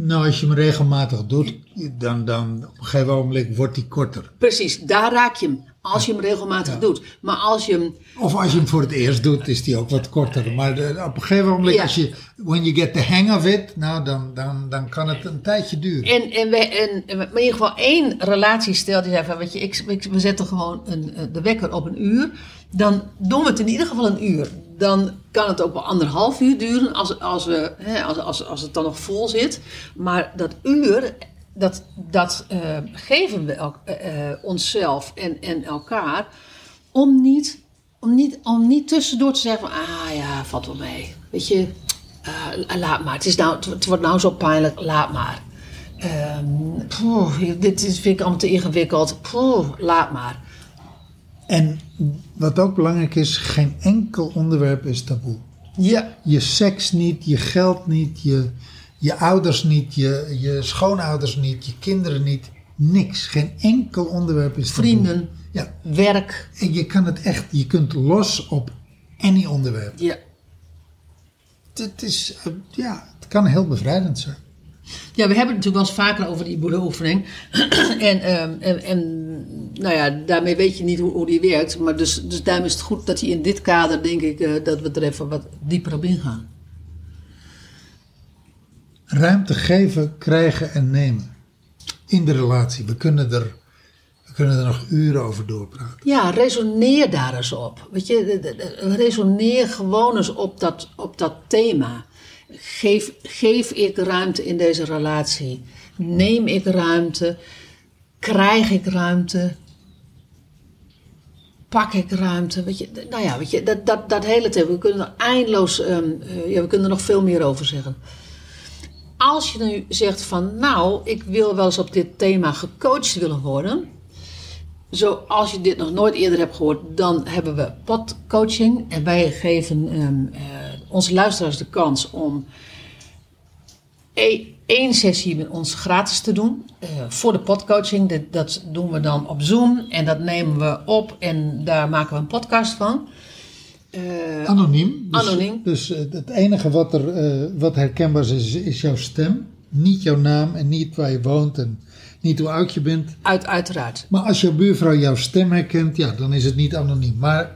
Nou, als je hem regelmatig doet, dan, dan op een gegeven moment wordt die korter. Precies, daar raak je hem. Als je hem regelmatig doet. Maar als je hem Of als je hem voor het eerst doet, is die ook wat korter. Maar de- op een gegeven moment, Ja. als je, when you get the hang of it, nou, dan, dan, dan kan het een tijdje duren. En, en, we, en, in ieder geval één relatiestel die zei van, weet je, ik, ik- we zetten gewoon een, eh, de wekker op een uur. Dan doen we het in ieder geval een uur. Dan kan het ook wel anderhalf uur duren als, als, we, hè, als, als, als het dan nog vol zit. Maar dat uur, dat, dat eh, geven we eh, eh, onszelf en, en elkaar om niet, om, niet, om niet tussendoor te zeggen van, ah ja, valt wel mee. Weet je, laat maar. Het, is nou, het, het wordt nou zo pijnlijk, laat maar. Ehm, poeh, dit is, vind ik allemaal te ingewikkeld. Poeh, laat maar. En wat ook belangrijk is, geen enkel onderwerp is taboe. Ja. Je seks niet, je geld niet, je, je ouders niet, je, je schoonouders niet, je kinderen niet. Niks. Geen enkel onderwerp is taboe. Vrienden, Ja. werk. En je kan het echt, je kunt los op any onderwerp. Ja. Het is, eh, ja, het kan heel bevrijdend zijn. Ja, we hebben het natuurlijk wel eens vaker over die boeddha-oefening. (clears throat) en, ehm, en, en nou ja, daarmee weet je niet hoe, hoe die werkt. Maar dus, dus daarom is het goed dat hij in dit kader, denk ik, eh, dat we er even wat dieper op ingaan. Ruimte geven, krijgen en nemen. In de relatie. We kunnen er, we kunnen er nog uren over doorpraten. Ja, resoneer daar eens op. Weet je, resoneer gewoon eens op dat, op dat thema. Geef, geef ik ruimte in deze relatie? Neem ik ruimte? Krijg ik ruimte? Pak ik ruimte? Weet je, nou ja, weet je, dat, dat, dat hele thema. We kunnen er eindeloos, ehm, eh, ja, we kunnen er nog veel meer over zeggen. Als je nu zegt van, nou, ik wil wel eens op dit thema gecoacht willen worden. Zoals je dit nog nooit eerder hebt gehoord, dan hebben we podcoaching. En wij geven ehm, eh, onze luisteraars de kans om e- één sessie met ons gratis te doen. eh, voor de podcoaching. Dat, dat doen we dan op Zoom en dat nemen we op en daar maken we een podcast van. Eh, Anoniem. Dus, Anoniem. Dus eh, het enige wat, er, wat herkenbaar is, is jouw stem. Niet jouw naam en niet waar je woont en niet hoe oud je bent. uit, uiteraard. Maar als jouw buurvrouw jouw stem herkent, ja, dan is het niet anoniem. Maar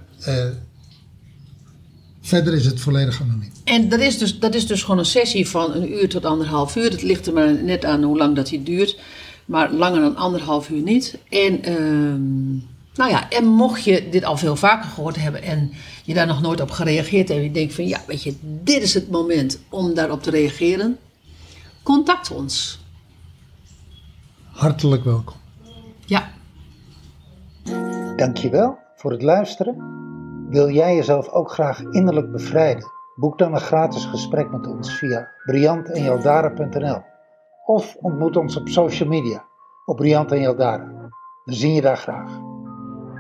verder is het volledig anoniem. En dat is, dus, dat is dus gewoon een sessie van een uur tot anderhalf uur. Dat ligt er maar net aan hoe lang dat die duurt. Maar langer dan anderhalf uur niet. En, ehm, nou ja, en mocht je dit al veel vaker gehoord hebben en je daar nog nooit op gereageerd hebt. En je denkt van ja, weet je, dit is het moment om daarop te reageren. Contact ons. Hartelijk welkom. Ja. Dankjewel voor het luisteren. Wil jij jezelf ook graag innerlijk bevrijden? Boek dan een gratis gesprek met ons via briantenjaldara.nl of ontmoet ons op social media op Briant en. We zien je daar graag.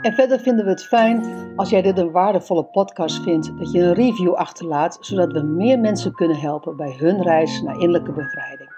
En verder vinden we het fijn als jij dit een waardevolle podcast vindt, dat je een review achterlaat, zodat we meer mensen kunnen helpen bij hun reis naar innerlijke bevrijding.